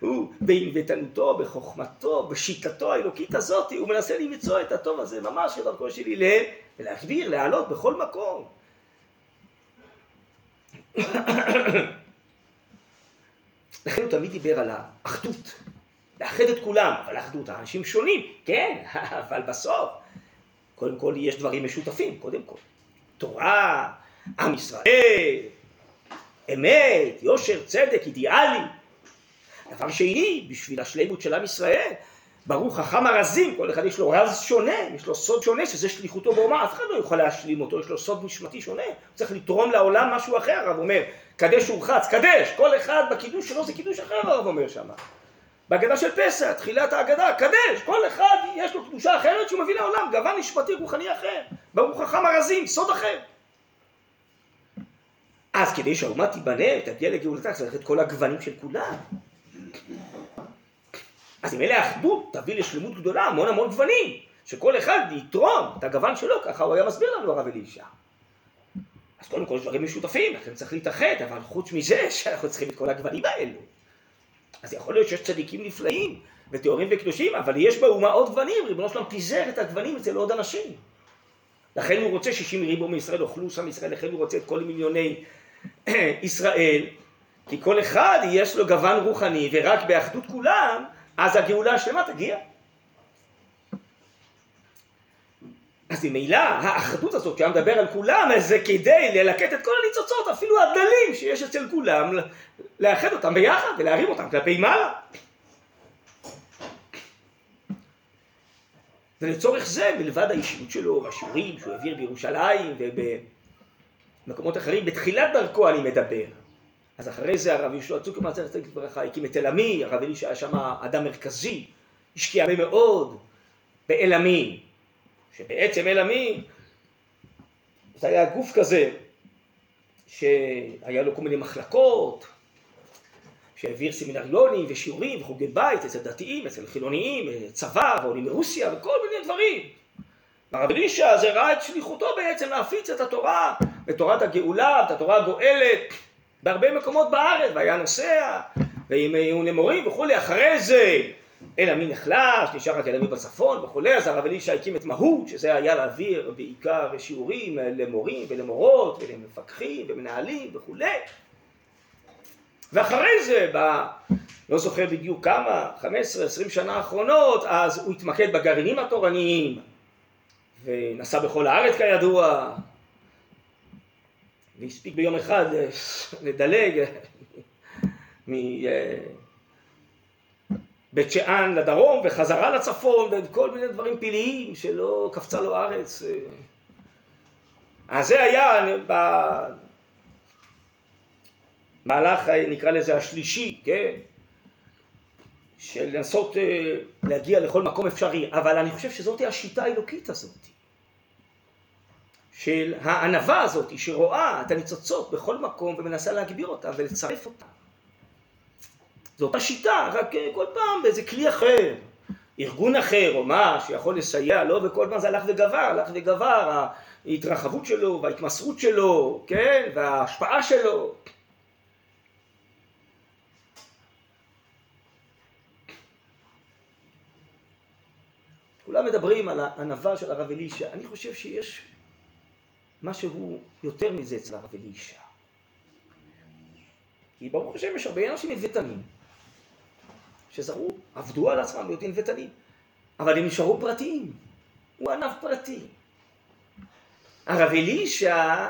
Speaker 1: הוא בענוותנותו, בחוכמתו, בשיטתו האלוקית הזאת, הוא מנסה למצוא את הטוב הזה, ממש כדרכו של הלל, ולהגביר, להעלות בכל מקום. לכן הוא תמיד דיבר על האחדות, לאחד את כולם, אבל אחדות, האנשים שונים, כן, אבל בסוף, קודם כל יש דברים משותפים, קודם כל. תורה, עם ישראל, אמת, יושר, צדק, אידיאלי. דבר שני, בשביל השלימות של עם ישראל, ברוך חכם הרזים, כל אחד יש לו רז שונה, יש לו סוד שונה, שזה שליחותו באומה, אף אחד לא יוכל להשלים אותו, יש לו סוד נשמתי שונה, הוא צריך לתרום לעולם משהו אחר, הרב אומר, קדש ורחץ, קדש, כל אחד בקידוש שלו זה קידוש אחר, הרב אומר שמה. בהגדה של פסח, תחילת ההגדה, קדש, כל אחד יש לו קדושה אחרת שהוא מביא לעולם, גוון נשמתי רוחני אחר, ברוך חכם הרזים, סוד אחר. אז כדי שהאומה תיבנה ותגיע לגאולתה, צריך את כל הגוונים של כולם. אז אם אלה האחדות תביא לשלמות גדולה, המון המון גוונים, שכל אחד יתרום את הגוון שלו, ככה הוא היה מסביר לנו הרב אלישע. אז קודם כל יש דברים משותפים, לכן צריך להתאחד, אבל חוץ מזה שאנחנו צריכים את כל הגוונים האלו. אז יכול להיות שיש צדיקים נפלאים וטהורים וקדושים, אבל יש באומה עוד גוונים, ריבונו שלום פיזר את הגוונים אצל עוד אנשים. לכן הוא רוצה שישים ריבו מישראל, אוכלו שם ישראל, לכן הוא רוצה את כל מיליוני ישראל, כי כל אחד יש לו גוון רוחני, ורק באחדות כולם, אז הגאולה השלמה תגיע. אז ממילא האחדות הזאת שהיה מדבר על כולם, זה כדי ללקט את כל הניצוצות, אפילו הדלים שיש אצל כולם, לאחד אותם ביחד ולהרים אותם כלפי מעלה. ולצורך זה, מלבד האישיות שלו והשיעורים שהוא העביר בירושלים ובמקומות אחרים, בתחילת דרכו אני מדבר. אז אחרי זה הרב יהושע צוקרמן צריך לתת ברכה, הקים את אלעמי, הרב אלי שהיה שם אדם מרכזי, השקיע הרבה מאוד באלעמי, שבעצם אלעמי זה היה גוף כזה שהיה לו כל מיני מחלקות, שהעביר סמינריונים ושיעורים וחוגי בית אצל דתיים, אצל חילוניים, צבא ועולים מרוסיה וכל מיני דברים. הרב אלישע זה ראה את שליחותו בעצם להפיץ את התורה, את תורת הגאולה, את התורה הגואלת בהרבה מקומות בארץ, והיה נוסע, ועם עיוני מורים וכולי, אחרי זה אלא מי נחלש, נשאר רק אלעמי בצפון וכולי, אז הרב אלישע הקים את מהות, שזה היה להעביר בעיקר שיעורים למורים ולמורות ולמפקחים ומנהלים וכולי. ואחרי זה, ב... לא זוכר בדיוק כמה, 15-20 שנה האחרונות, אז הוא התמקד בגרעינים התורניים, ונסע בכל הארץ כידוע, והספיק ביום אחד לדלג מבית שאן לדרום וחזרה לצפון וכל מיני דברים פלאיים שלא קפצה לו הארץ. אז זה היה מהלך נקרא לזה השלישי, כן? של לנסות אה, להגיע לכל מקום אפשרי, אבל אני חושב שזאת השיטה האלוקית הזאת, של הענווה הזאת שרואה את הניצוצות בכל מקום ומנסה להגביר אותה ולצרף אותה. זאת השיטה, רק אה, כל פעם באיזה כלי אחר, ארגון אחר או מה שיכול לסייע לו, וכל פעם זה הלך וגבר, הלך וגבר, ההתרחבות שלו וההתמסרות שלו, כן, וההשפעה שלו. כולם מדברים על הענווה של הרב אלישע, אני חושב שיש משהו יותר מזה אצל הרב אלישע. כי ברוך השם יש הרבה אנשים מבטנים שזרו, עבדו על עצמם להיות מבטנים, אבל הם נשארו פרטיים, הוא ענב פרטי. הרב אלישע,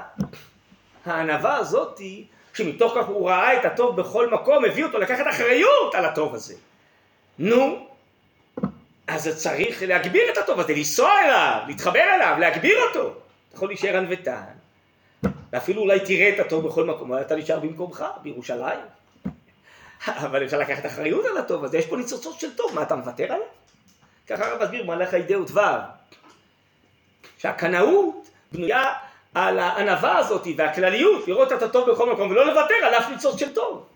Speaker 1: הענווה הזאתי, שמתוך כך הוא ראה את הטוב בכל מקום, הביא אותו לקחת אחריות על הטוב הזה. נו, אז צריך להגביר את הטוב הזה, לנסוע אליו, להתחבר אליו, להגביר אותו. אתה יכול להישאר ענוותן, ואפילו אולי תראה את הטוב בכל מקום, אבל אתה נשאר במקומך, בירושלים. אבל אפשר לקחת אחריות על הטוב הזה, יש פה ניצוצות של טוב, מה אתה מוותר עליו? ככה הרב מסביר במהלך האידאות ו', שהקנאות בנויה על הענווה הזאת והכלליות, לראות את הטוב בכל מקום ולא לוותר על אף ניצוץ של טוב.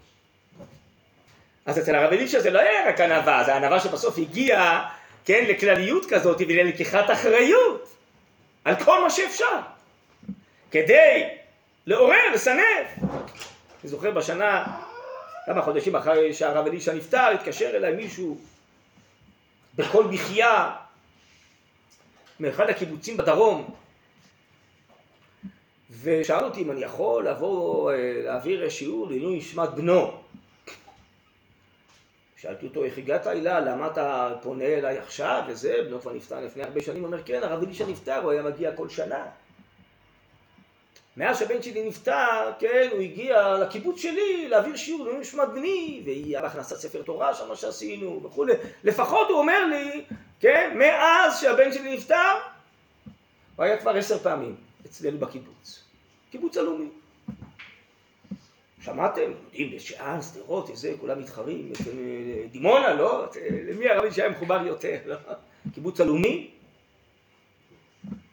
Speaker 1: אז אצל הרב אלישע זה לא היה רק ענווה, זה ענווה שבסוף הגיעה כן, לכלליות כזאת וללקיחת אחריות על כל מה שאפשר, כדי לעורר, לסנף. אני זוכר בשנה, כמה חודשים אחרי שהרב אלישע נפטר, התקשר אליי מישהו בכל מחיה מאחד הקיבוצים בדרום, ושאל אותי אם אני יכול לבוא אה, להעביר שיעור לעילוי נשמת בנו. שאלתי אותו, איך הגעת הילה, למה אתה פונה אליי עכשיו וזה, בנו כבר נפטר לפני הרבה שנים, הוא אומר, כן, הרב אלישע נפטר, הוא היה מגיע כל שנה. מאז שהבן שלי נפטר, כן, הוא הגיע לקיבוץ שלי להעביר שיעור לעילוי נשמת בני, והיא הכנסת ספר תורה שם שעשינו וכולי. לפחות הוא אומר לי, כן, מאז שהבן שלי נפטר, הוא היה כבר עשר פעמים אצלנו בקיבוץ. קיבוץ הלאומי. שמעתם? יודעים, בשעה, שדרות, איזה, כולם מתחרים, דימונה, לא? למי הרבי שהיה מחובר יותר, לא? קיבוץ הלאומי?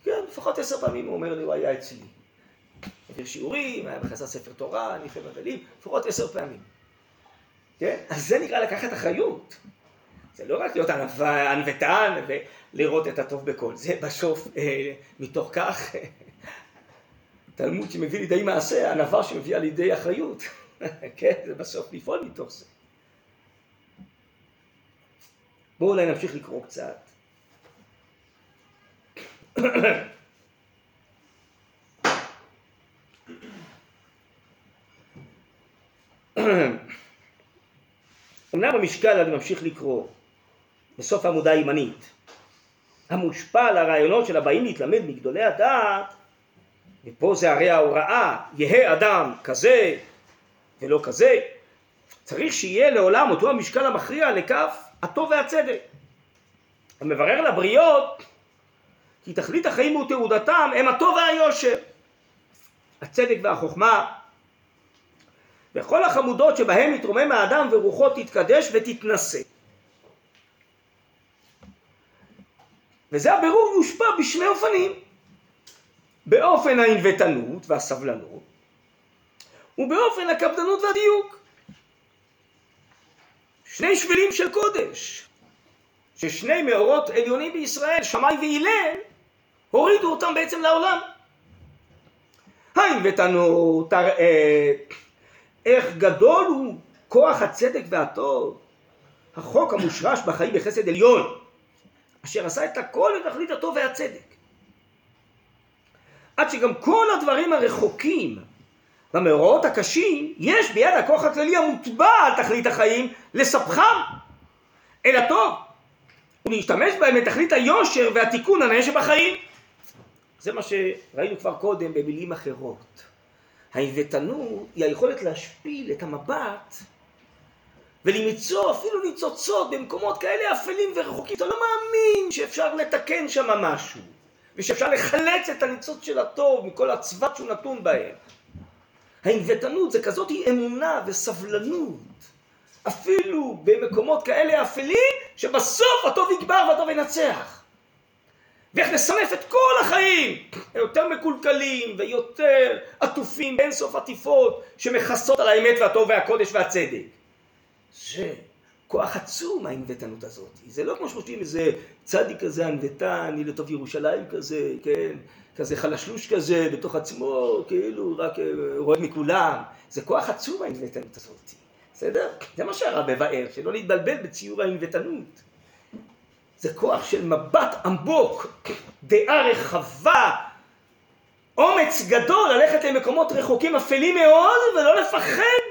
Speaker 1: כן, לפחות עשר פעמים הוא אומר לי, הוא היה אצלי. העביר שיעורים, היה בחסר ספר תורה, ניחם אבלים, לפחות עשר פעמים. כן? אז זה נקרא לקחת אחריות. זה לא רק להיות ענוותן ולראות את הטוב בכל, זה בסוף, אה, מתוך כך, תלמוד שמביא לידי מעשה, ענווה שמביאה לידי אחריות. כן, זה בסוף לפעול מתוך זה. בואו אולי נמשיך לקרוא קצת. אמנם במשקל אני ממשיך לקרוא בסוף העמודה הימנית המושפע על הרעיונות של הבאים להתלמד מגדולי הדעת ופה זה הרי ההוראה, יהא אדם כזה ולא כזה, צריך שיהיה לעולם אותו המשקל המכריע לכף הטוב והצדק. המברר לבריות כי תכלית החיים ותעודתם הם הטוב והיושר, הצדק והחוכמה וכל החמודות שבהם יתרומם האדם ורוחו תתקדש ותתנשא. וזה הבירור יושפע בשני אופנים, באופן הענוותנות והסבלנות ובאופן הקפדנות והדיוק. שני שבילים של קודש, ששני מאורות עליונים בישראל, שמאי והלל, הורידו אותם בעצם לעולם. הענוותנות תראה איך גדול הוא כוח הצדק והטוב, החוק המושרש בחיים בחסד עליון, אשר עשה את הכל לתכלית הטוב והצדק. עד שגם כל הדברים הרחוקים במאורעות הקשים, יש ביד הכוח הכללי המוטבע על תכלית החיים לספחם אל הטוב ולהשתמש בהם לתכלית היושר והתיקון הנאה שבחיים. זה מה שראינו כבר קודם במילים אחרות. העיוותנות היא היכולת להשפיל את המבט ולמצוא אפילו ניצוצות במקומות כאלה אפלים ורחוקים. אתה לא מאמין שאפשר לתקן שם משהו ושאפשר לחלץ את הניצוץ של הטוב מכל הצוות שהוא נתון בהם. העיוותנות זה כזאת אמונה וסבלנות אפילו במקומות כאלה אפלים שבסוף הטוב יגבר והטוב ינצח. ואיך נסמף את כל החיים, יותר מקולקלים ויותר עטופים באינסוף עטיפות שמכסות על האמת והטוב והקודש והצדק. זה כוח עצום הענוותנות הזאת. זה לא כמו שחושבים איזה צדיק כזה ענוותן, הנה טוב ירושלים כזה, כן, כזה חלשלוש כזה בתוך עצמו, כאילו רק אה, רואה מכולם. זה כוח עצום הענוותנות הזאת. בסדר? זה מה שהרב מבאר, שלא נתבלבל בציור הענוותנות. זה כוח של מבט עמוק, דעה רחבה, אומץ גדול ללכת למקומות רחוקים אפלים מאוד ולא לפחד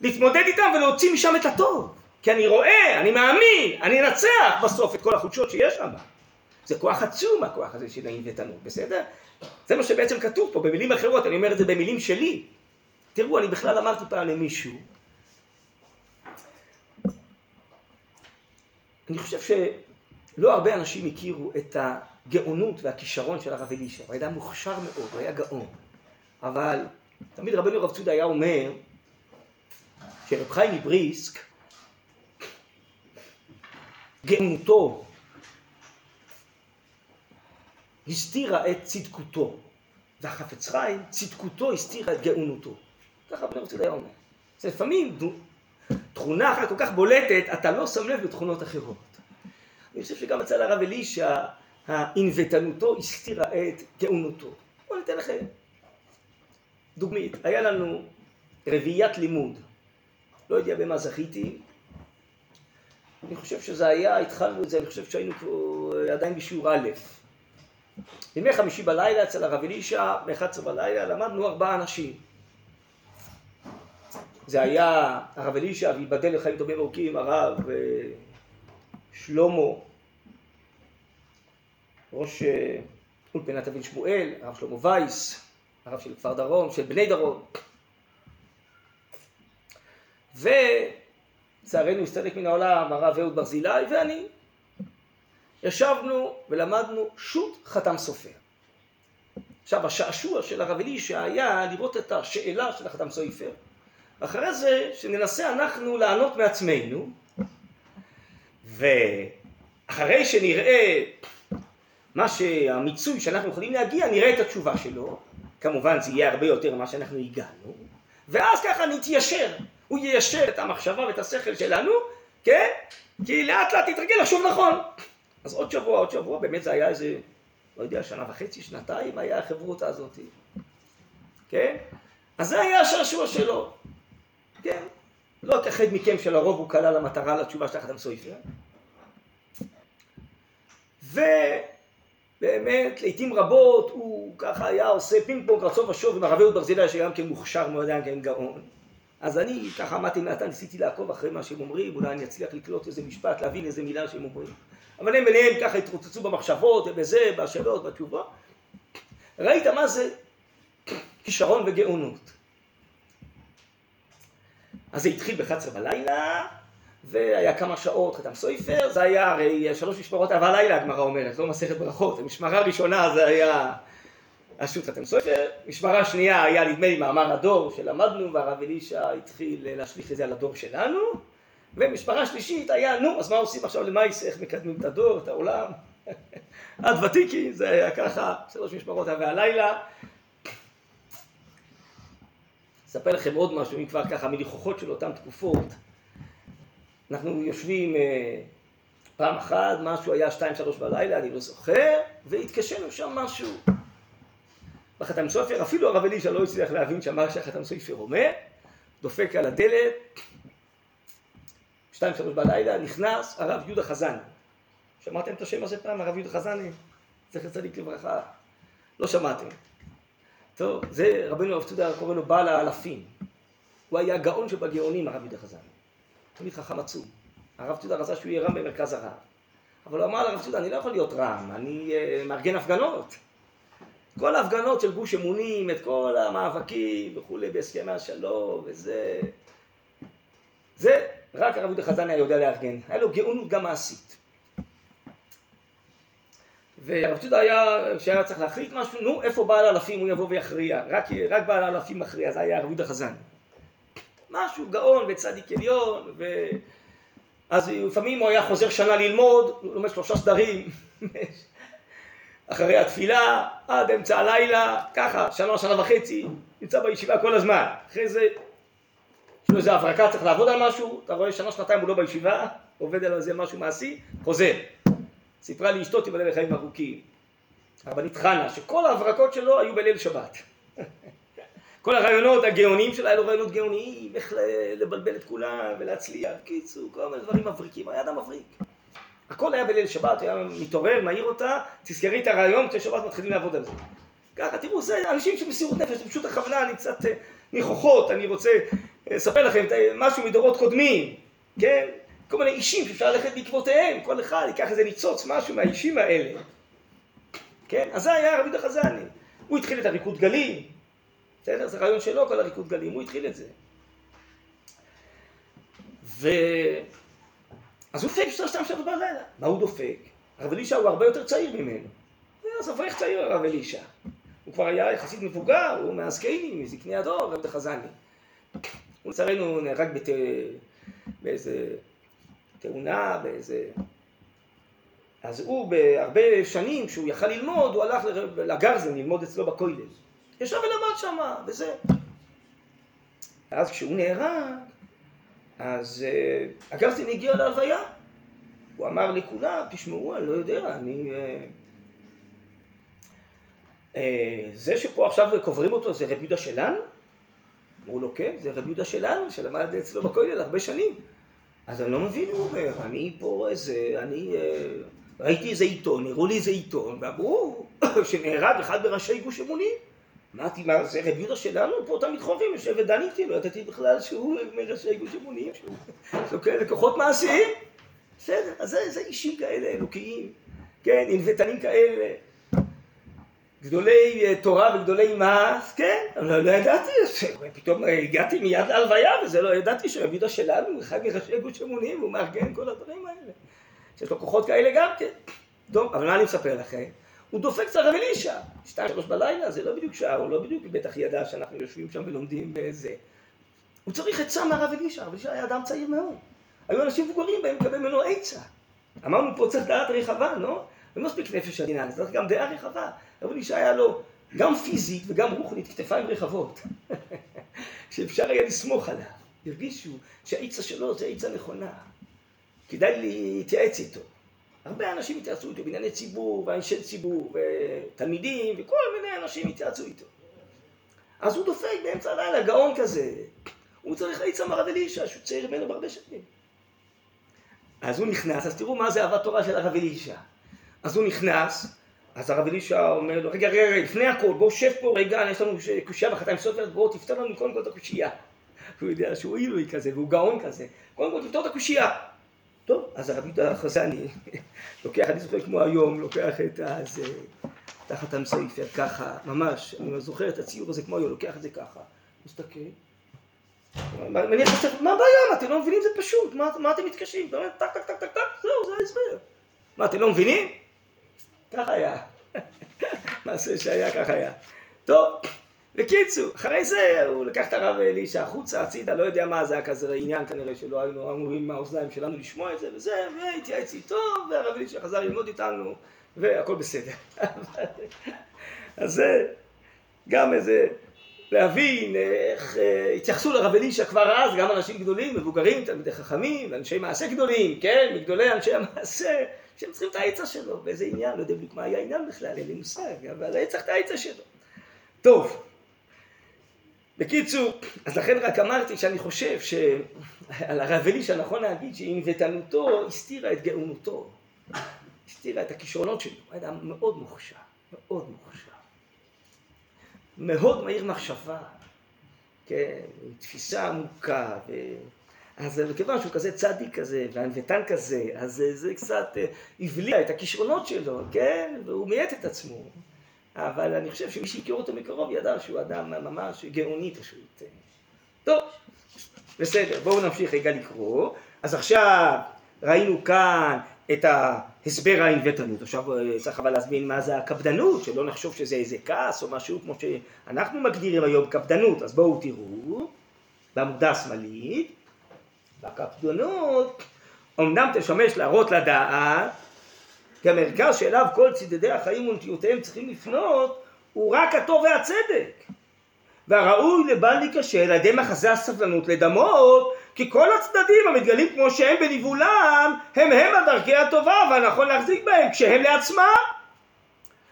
Speaker 1: להתמודד איתם ולהוציא משם את הטוב. כי אני רואה, אני מאמין, אני אנצח בסוף את כל החולשות שיש שם. זה כוח עצום הכוח הזה של האינבטנות, בסדר? זה מה שבעצם כתוב פה במילים אחרות, אני אומר את זה במילים שלי. תראו, אני בכלל אמרתי פעם למישהו, אני חושב לא הרבה אנשים הכירו את הגאונות והכישרון של הרב אלישע, הוא היה מוכשר מאוד, הוא היה גאון. אבל תמיד רבנו רב צודה היה אומר שרב חיים מבריסק, גאונותו הסתירה את צדקותו, והחפץ חיים, צדקותו הסתירה את גאונותו. ככה רבנו רב צודה היה. זה לפעמים תכונה אחת כל כך בולטת, אתה לא שם לב לתכונות אחרות. אני חושב שגם אצל הרב אלישע, הענוותנותו הסתירה את גאונותו. בואו ניתן לכם דוגמית. היה לנו רביעיית לימוד. לא יודע במה זכיתי. אני חושב שזה היה, התחלנו את זה, אני חושב שהיינו פה עדיין בשיעור א'. בימי חמישי בלילה אצל הרב אלישע, ב-11 בלילה, למדנו ארבעה אנשים. זה היה הרב אלישע, וייבדל לחיים טובים ארוכים, הרב אה, שלמה, ראש אה, אולפנת אבין שמואל, הרב שלמה וייס, הרב של כפר דרום, של בני דרום. ולצערנו הסתלק מן העולם הרב אהוד ברזילי ואני. ישבנו ולמדנו שו"ת חתם סופר. עכשיו השעשוע של הרב אלישע היה לראות את השאלה של החתם סופר. אחרי זה שננסה אנחנו לענות מעצמנו ואחרי שנראה מה שהמיצוי שאנחנו יכולים להגיע, נראה את התשובה שלו, כמובן זה יהיה הרבה יותר ממה שאנחנו הגענו, ואז ככה נתיישר, הוא יישר את המחשבה ואת השכל שלנו, כן? כי לאט לאט תתרגל לחשוב נכון. אז עוד שבוע, עוד שבוע, באמת זה היה איזה, לא יודע, שנה וחצי, שנתיים היה החברותה הזאת, כן? אז זה היה השעשוע שלו, כן? לא כאחד מכם שלרוב הוא כלל המטרה לתשובה של החתם סויפר. ובאמת, לעיתים רבות הוא ככה היה עושה פינג פונג רצון ושוב עם הרב אהוד ברזילי שגם כן מוכשר מאוד, גם כן גאון. אז אני ככה עמדתי מעטה, ניסיתי לעקוב אחרי מה שהם אומרים, אולי אני אצליח לקלוט איזה משפט, להבין איזה מילה שהם אומרים. אבל הם ביניהם ככה התרוצצו במחשבות ובזה, בשאלות, בתשובות. ראית מה זה כישרון וגאונות. אז זה התחיל ב-11 בלילה, והיה כמה שעות חתם סופר, זה היה הרי שלוש משמרות אהבה לילה, הגמרא אומרת, לא מסכת ברכות, המשמרה הראשונה זה היה השו"ת חתם סופר, משמרה שנייה היה נדמה לי מאמר הדור שלמדנו, והרב אלישע התחיל להשליך את זה על הדור שלנו, ומשמרה שלישית היה, נו, אז מה עושים עכשיו למייס, איך מקדמים את הדור, את העולם? עד ותיקי, זה היה ככה, שלוש משמרות אהבה הלילה. אספר לכם עוד משהו, אם כבר ככה, מניחוחות של אותן תקופות. אנחנו יושבים אה, פעם אחת, משהו היה שתיים שלוש בלילה, אני לא זוכר, והתקשינו שם משהו. בחתם סופר, אפילו הרב אלישע לא הצליח להבין שמה שהחתם סופר אומר, דופק על הדלת, שתיים שלוש בלילה, נכנס הרב יהודה חזני. שמעתם את השם הזה פעם, הרב יהודה חזני? זכר צדיק לברכה. לא שמעתם. טוב, זה רבנו הרב צודה קורא לו בעל האלפים. הוא היה הגאון שבגאונים, הרב יהודה חזני. תמיד חכם עצום. הרב צודה רצה שהוא יהיה רם במרכז הרב. אבל הוא אמר לרב צודה, אני לא יכול להיות רם, אני uh, מארגן הפגנות. כל ההפגנות של גוש אמונים, את כל המאבקים וכולי בהסכמי השלום וזה... זה רק הרב יהודה חזני היה יודע לארגן. היה לו גאונות גם מעשית. והרב צודה היה, כשהיה צריך להחליט משהו, נו, איפה בעל אלפים הוא יבוא ויכריע? רק, רק בעל אלפים מכריע, זה היה הרב יהודה חזני. משהו גאון וצדיק עליון, ו... אז לפעמים הוא היה חוזר שנה ללמוד, הוא לומד שלושה סדרים, אחרי התפילה, עד אמצע הלילה, ככה, שנה, שנה וחצי, נמצא בישיבה כל הזמן. אחרי זה, יש לו איזה הברקה, צריך לעבוד על משהו, אתה רואה שנה, שנתיים הוא לא בישיבה, עובד על איזה משהו מעשי, חוזר. סיפרה לי אשתו, תיבדל לחיים ארוכים, הרבנית חנה, שכל ההברקות שלו היו בליל שבת. כל הרעיונות הגאוניים שלה, היה לו רעיונות גאוניים, איך לבלבל את כולם ולהצליח, קיצור, כל מיני דברים מבריקים, היה אדם מבריק. הכל היה בליל שבת, היה מתעורר, מעיר אותה, תזכרי את הרעיון, כששבת שבת מתחילים לעבוד על זה. ככה, תראו, זה אנשים שמסירות נפש, זה פשוט הכוונה, אני קצת אה, ניחוחות, אני רוצה אה, לספר לכם משהו מדורות קודמים, כן? כל מיני אישים שאפשר ללכת בעקבותיהם, כל אחד ייקח איזה ניצוץ, משהו מהאישים האלה. כן? אז זה היה רבי דחזני. הוא התחיל את הריקוד גלים, בסדר? זה רעיון שלו, כל הריקוד גלים, הוא התחיל את זה. ו... אז הוא דופק שלוש שתיים שעות בלילה. מה הוא דופק? הרב אלישע הוא הרבה יותר צעיר ממנו. אז אברך צעיר הרב אלישע. הוא כבר היה יחסית מבוגר, הוא מהזקנים, מזקני הדור, רבי דחזני. הוא לצערנו נהרג בת... באיזה תאונה, באיזה... אז הוא בהרבה שנים, כשהוא יכל ללמוד, הוא הלך לגרזן ללמוד אצלו בכולל. ישב ולמד שם, וזה. אז כשהוא נהרג, אז uh, הגרזן הגיע להלוויה. הוא אמר לכולם, תשמעו, אני לא יודע, אני... Uh, uh, זה שפה עכשיו קוברים אותו זה רב יהודה שלנו? אמרו לו, כן, זה רב יהודה שלנו, שלמד אצלו בכולל הרבה שנים. אז אני לא מבין, הוא אומר, אני פה איזה, אני אה, ראיתי איזה עיתון, הראו לי איזה עיתון, ואמרו שנהרג אחד בראשי גוש אמונים. אמרתי, מה זה רב יהודה שלנו? פה תמיד חוברים, יושב ודן איתי, לא ידעתי בכלל שהוא מראשי גוש אמונים, שהוא כאלה כוחות מעשיים. בסדר, אז זה, זה אישים כאלה, אלוקיים, כן, ענוותנים כאלה. גדולי אה, תורה וגדולי מעש, כן, אבל לא ידעתי, פתאום הגעתי מיד להלוויה וזה לא ידעתי שרבי יהודה שלנו אחד מראשי גוש אמונים הוא מארגן כל הדברים האלה. שיש לו כוחות כאלה גם כן. טוב, אבל מה אני מספר לכם? הוא דופק את הרב אלישע, שתיים שלוש בלילה, זה לא בדיוק שעה, הוא לא בדיוק בטח ידע שאנחנו יושבים שם ולומדים בזה. הוא צריך עצה מהרב אלישע, הרב אלישע היה אדם צעיר מאוד. היו אנשים מבוגרים בהם לקבל ממנו עצה. אמרנו פה צריך דעת רחבה, לא? לא מספיק נפש עדינה, צריך גם דעה רחבה. רב אלישע היה לו גם פיזית וגם רוחנית כתפיים רחבות, שאפשר היה לסמוך עליו. הרגישו שהעיצה שלו זה העיצה נכונה. כדאי להתייעץ איתו. הרבה אנשים התייעצו איתו, בענייני ציבור, ואנשי ציבור, ותלמידים, וכל מיני אנשים התייעצו איתו. אז הוא דופק באמצע הלילה, גאון כזה. הוא צריך עצה מרב אלישע, שהוא צעיר ממנו בהרבה שנים. אז הוא נכנס, אז תראו מה זה אהבת תורה של הרב אלישע. אז הוא נכנס, אז הרב אלישע אומר לו, רגע, רגע, לפני הכל, בוא שב פה רגע, יש לנו קושייה בחתיים סופר, בוא תפתור לנו קודם כל את הקושייה. הוא יודע שהוא עילוי כזה, והוא גאון כזה. קודם כל תפתור את הקושייה. טוב, אז הרב יהודה חזני לוקח, אני זוכר כמו היום, לוקח את הזה, תחת המסייפר, ככה, ממש, אני זוכר את הציור הזה כמו היום, לוקח את זה ככה, מסתכל, מניח ת'ספר, מה הבעיה? אתם לא מבינים? זה פשוט, מה, מה אתם מתקשים? אתה אומר, טק, טק, טק, טק, טק, זהו, זה ההסבר. מה, אתם לא מבינים? ככה היה. מעשה שהיה, ככה היה. טוב, בקיצור, אחרי זה הוא לקח את הרב אלישע החוצה, הצידה, לא יודע מה, זה היה כזה עניין כנראה שלא היינו אמורים מהאוזניים שלנו לשמוע את זה וזה, והתייעץ איתו, והרב אלישע חזר ללמוד איתנו, והכל בסדר. אז זה גם איזה להבין איך אה, התייחסו לרב אלישע כבר אז, גם אנשים גדולים, מבוגרים, תלמידי חכמים, אנשי מעשה גדולים, כן, מגדולי אנשי המעשה, שהם צריכים את העצה שלו, באיזה עניין, לא יודע בדיוק מה היה העניין בכלל, אין לי מושג, אבל היה צריך את העצה שלו. טוב, בקיצור, אז לכן רק אמרתי שאני חושב שעל הרב אלישע נכון להגיד שענוותנותו הסתירה את גאונותו, הסתירה את הכישרונות שלו, הוא היה מאוד מוכשר, מאוד מוכשר. מאוד מהיר מחשבה, כן, עם תפיסה עמוקה, ו... אז מכיוון שהוא כזה צדיק כזה, וענוותן כזה, אז זה קצת אה, הבליע את הכישרונות שלו, כן, והוא מייט את עצמו. אבל אני חושב שמי שהכיר אותו מקרוב ידע שהוא אדם ממש גאוני פשוט. טוב, בסדר, בואו נמשיך רגע לקרוא. אז עכשיו ראינו כאן את ההסבר האינבטרנות. עכשיו אה, צריך אבל להסביר מה זה הקפדנות, שלא נחשוב שזה איזה כעס או משהו כמו שאנחנו מגדירים היום קפדנות. אז בואו תראו, בעמודה השמאלית, והקפדנות אמנם תשמש להראות לדעת המרכז שאליו כל צדדי החיים ונטיותיהם צריכים לפנות הוא רק הטוב והצדק. והראוי לבל להיכשל על ידי מחזה הסבלנות לדמות כי כל הצדדים המתגלים כמו שהם בניבולם הם הם הדרכי הטובה והנכון להחזיק בהם כשהם לעצמם.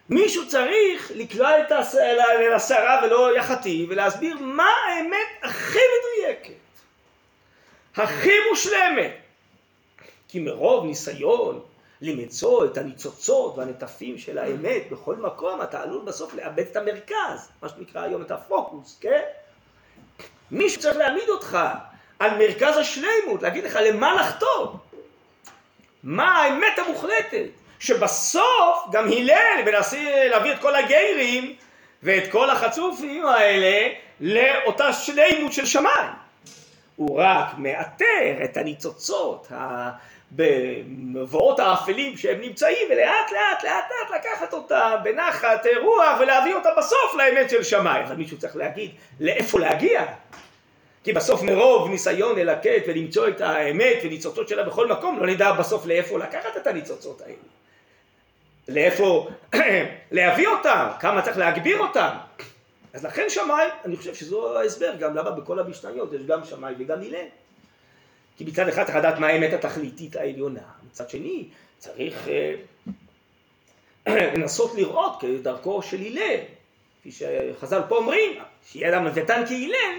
Speaker 1: מישהו צריך לקלוע את הסערה ולא יחתי ולהסביר מה האמת הכי מדויקת, הכי מושלמת. כי מרוב ניסיון למצוא את הניצוצות והנטפים של האמת בכל מקום, אתה עלול בסוף לאבד את המרכז, מה שנקרא היום את הפוקוס, כן? מישהו צריך להעמיד אותך על מרכז השלימות, להגיד לך למה לחתום, מה האמת המוחלטת, שבסוף גם הלל מנסה להביא את כל הגיירים ואת כל החצופים האלה לאותה שלימות של שמיים. הוא רק מאתר את הניצוצות, במבואות האפלים שהם נמצאים ולאט לאט לאט לאט לקחת אותם בנחת רוח ולהביא אותם בסוף לאמת של שמיים. אבל מישהו צריך להגיד לאיפה להגיע. כי בסוף מרוב ניסיון ללקט ולמצוא את האמת וניצוצות שלה בכל מקום לא נדע בסוף לאיפה לקחת את הניצוצות האלה. לאיפה להביא אותם, כמה צריך להגביר אותם. אז לכן שמיים, אני חושב שזו ההסבר גם למה בכל המשניות יש גם שמיים וגם הלל. כי מצד אחד צריך לדעת מה האמת התכליתית העליונה, מצד שני צריך אה, לנסות לראות כדרכו של הלל, כפי שחז"ל פה אומרים, שיהיה אדם מבטן כהלל,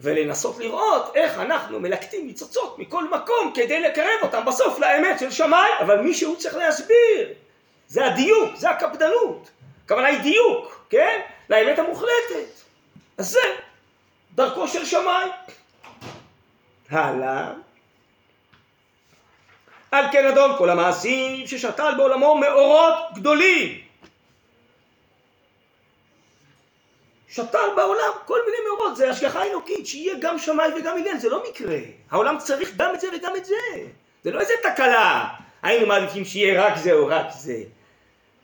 Speaker 1: ולנסות לראות איך אנחנו מלקטים ניצוצות מכל מקום כדי לקרב אותם בסוף לאמת של שמיים, אבל מישהו צריך להסביר, זה הדיוק, זה הקפדנות, הכוונה היא דיוק, כן? לאמת המוחלטת. אז זה דרכו של שמיים. הלאה. על כן אדון כל המעשים ששתל בעולמו מאורות גדולים. שתל בעולם כל מיני מאורות, זה השגחה אלוקית, שיהיה גם שמאי וגם עניין, זה לא מקרה. העולם צריך גם את זה וגם את זה. זה לא איזה תקלה. היינו מעדיפים שיהיה רק זה או רק זה.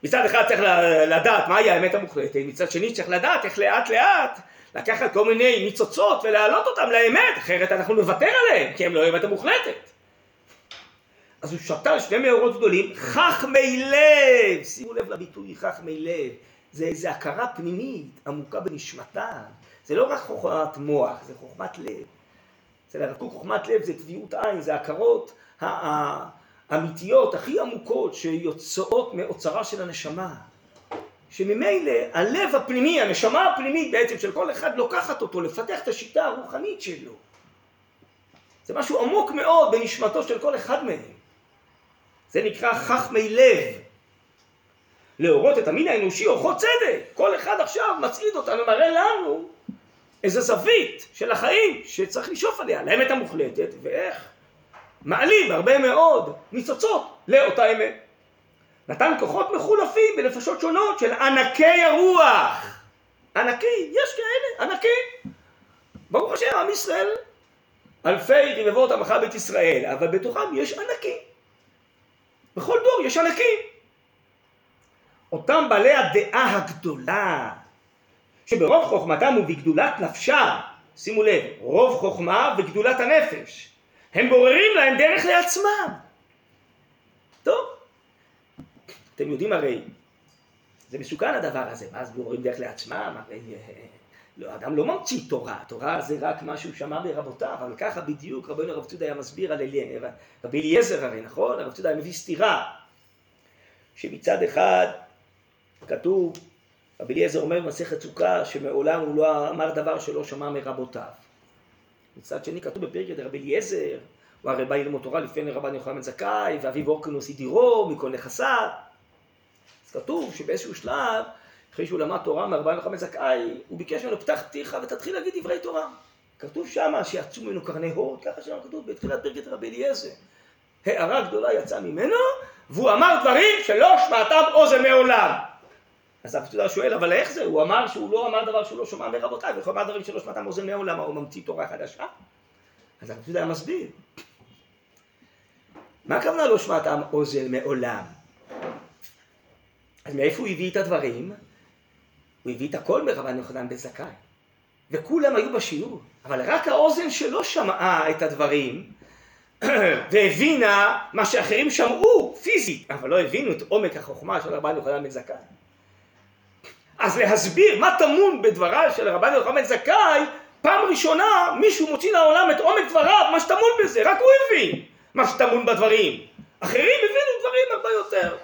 Speaker 1: מצד אחד צריך לדעת מהי האמת המוחלטת, מצד שני צריך לדעת איך לאט לאט לקחת כל מיני ניצוצות ולהעלות אותם לאמת, אחרת אנחנו נוותר עליהם, כי הם לא האמת המוחלטת. אז הוא שתה שני מאורות גדולים, חכמי לב, שימו לב לביטוי חכמי לב, זה איזו הכרה פנימית עמוקה בנשמתה, זה לא רק חוכמת מוח, זה חוכמת לב. אצל הרב חוכמת לב זה טביעות עין, זה הכרות האמיתיות הכי עמוקות שיוצאות מאוצרה של הנשמה. שממילא הלב הפנימי, הנשמה הפנימית בעצם של כל אחד לוקחת אותו לפתח את השיטה הרוחנית שלו. זה משהו עמוק מאוד בנשמתו של כל אחד מהם. זה נקרא חכמי לב. להורות את המין האנושי אורחות צדק. כל אחד עכשיו מצעיד אותנו, מראה לנו איזה זווית של החיים שצריך לשאוף עליה, לאמת המוחלטת, ואיך מעלים הרבה מאוד ניצוצות לאותה אמת. נתן כוחות מחולפים בנפשות שונות של ענקי הרוח. ענקי, יש כאלה, ענקי. ברוך השם, עם ישראל, אלפי רבבות עמך בית ישראל, אבל בתוכם יש ענקים. בכל דור יש ענקים. אותם בעלי הדעה הגדולה, שברוב חוכמתם ובגדולת נפשם, שימו לב, רוב חוכמה וגדולת הנפש, הם בוררים להם דרך לעצמם. טוב, אתם יודעים הרי, זה מסוכן הדבר הזה, מה אז בוררים דרך לעצמם? הרי לא, אדם לא ממציא תורה, תורה זה רק מה שהוא שמע מרבותיו, אבל ככה בדיוק רבינו הרב צודה היה מסביר על אליה, רבי אליעזר הרי, נכון? הרב צודה היה מביא סתירה, שמצד אחד כתוב, רבי אליעזר אומר במסכת סוכה, שמעולם הוא לא אמר דבר שלא שמע מרבותיו. מצד שני כתוב בפרק רבי אליעזר, הוא הרי בא ללמוד תורה לפני רבן יוחנן זכאי, ואביו אורקנוס ידירו מכל נכסיו. כתוב שבאיזשהו שלב אחרי שהוא למד תורה מארבעים וחמש זכאי, הוא ביקש ממנו, פתח פיך ותתחיל להגיד דברי תורה. כתוב שמה שיצאו ממנו קרני הור, ככה שם כתוב בתחילת פרקת רבי אליעזר. הערה גדולה יצאה ממנו, והוא אמר דברים שלא שמעתם אוזן מעולם. אז אחד שואל, אבל איך זה? הוא אמר שהוא לא אמר דבר שהוא לא שומע מרבותיו, הוא אמר דברים שלא שמעתם אוזן מעולם, הוא ממציא תורה חדשה? אז אחד מסביר. מה הכוונה לא שמעתם אוזן מעולם? אז מאיפה הוא הביא את הדברים? הוא הביא את הכל מרבן יוחנן בן זכאי. וכולם היו בשיעור, אבל רק האוזן שלו שמעה את הדברים והבינה מה שאחרים שמעו פיזית, אבל לא הבינו את עומק החוכמה של רבן יוחנן בן זכאי. אז להסביר מה טמון בדבריו של רבן יוחנן בן זכאי, פעם ראשונה מישהו מוציא לעולם את עומק דבריו, מה שטמון בזה, רק הוא הבין מה שטמון בדברים. אחרים הבינו דברים הרבה יותר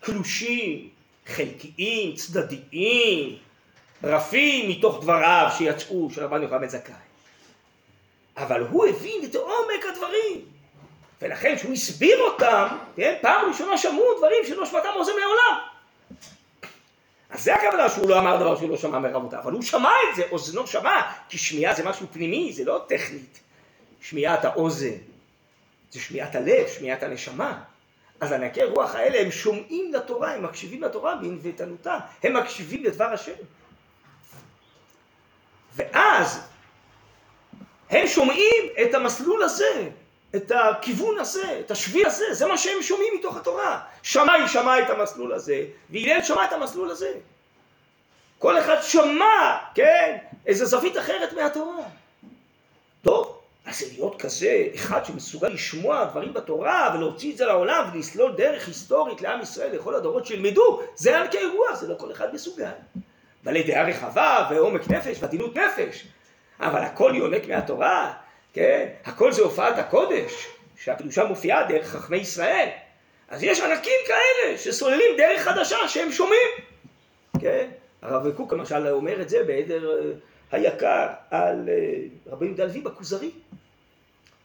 Speaker 1: קלושים, חלקיים, צדדיים, רפים מתוך דבריו שיצאו של רבן יוחנן בן זכאי. אבל הוא הבין את עומק הדברים, ולכן כשהוא הסביר אותם, כן, פעם ראשונה שמעו דברים שלא שמעתם עוזר מעולם. אז זה הכוונה שהוא לא אמר דבר שהוא לא שמע מרבותיו, אבל הוא שמע את זה, אוזנו שמע, כי שמיעה זה משהו פנימי, זה לא טכנית. שמיעת האוזן, זה שמיעת הלב, שמיעת הנשמה. אז ענקי רוח האלה הם שומעים לתורה, הם מקשיבים לתורה בענוותנותה, הם מקשיבים לדבר השם. ואז הם שומעים את המסלול הזה, את הכיוון הזה, את השביל הזה, זה מה שהם שומעים מתוך התורה. שמאי שמע את המסלול הזה, והלל שמע את המסלול הזה. כל אחד שמע, כן, איזה זווית אחרת מהתורה. אז זה להיות כזה אחד שמסוגל לשמוע דברים בתורה ולהוציא את זה לעולם ולסלול דרך היסטורית לעם ישראל לכל הדורות שילמדו, זה ערכי רוח, זה לא כל אחד מסוגל. בעלי דעה רחבה ועומק נפש ועדינות נפש, אבל הכל יונק מהתורה, כן? הכל זה הופעת הקודש, שהקדושה מופיעה דרך חכמי ישראל. אז יש ענקים כאלה שסוללים דרך חדשה שהם שומעים, כן? הרב קוק למשל אומר את זה בעדר אה, היקר על אה, רבי יהודה לוי בכוזרי,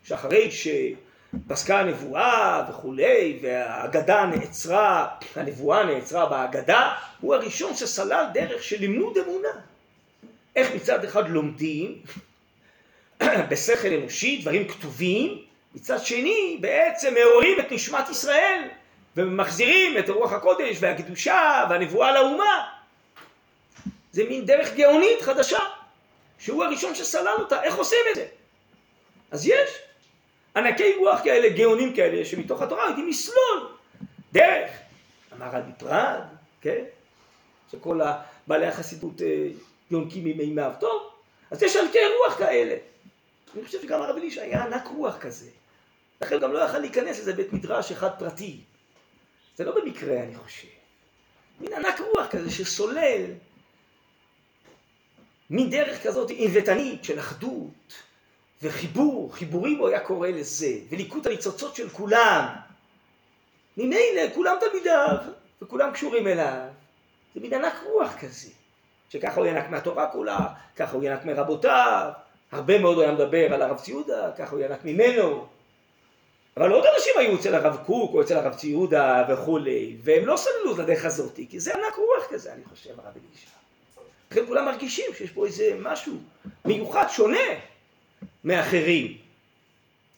Speaker 1: שאחרי שפסקה הנבואה וכולי, והאגדה נעצרה, הנבואה נעצרה באגדה, הוא הראשון שסלל דרך של לימוד אמונה. איך מצד אחד לומדים בשכל אנושי, דברים כתובים, מצד שני בעצם מעוררים את נשמת ישראל ומחזירים את רוח הקודש והקדושה והנבואה לאומה. זה מין דרך גאונית חדשה. שהוא הראשון שסלל אותה, איך עושים את זה? אז יש ענקי רוח כאלה, גאונים כאלה, שמתוך התורה יודעים לסלול דרך. אמר על בפרד, כן? שכל בעלי החסידות אה, יונקים ממימיו. טוב, אז יש ענקי רוח כאלה. אני חושב שגם הרב אלישע היה ענק רוח כזה. לכן גם לא יכל להיכנס לזה בית מדרש אחד פרטי. זה לא במקרה, אני חושב. מין ענק רוח כזה שסולל מדרך כזאת עיוותנית של אחדות וחיבור, חיבורים הוא היה קורא לזה, וליקוט הניצוצות של כולם. ממילא כולם תלמידיו, וכולם קשורים אליו. זה מין ענק רוח כזה, שככה הוא ינק מהתורה כולה, ככה הוא ינק מרבותיו, הרבה מאוד הוא היה מדבר על הרב ציודה, ככה הוא ינק ממנו. אבל עוד אנשים היו אצל הרב קוק או אצל הרב ציודה וכולי, והם לא סללו את הדרך הזאת, כי זה ענק רוח כזה, אני חושב, הרב אלישע. לכן כולם מרגישים שיש פה איזה משהו מיוחד, שונה מאחרים.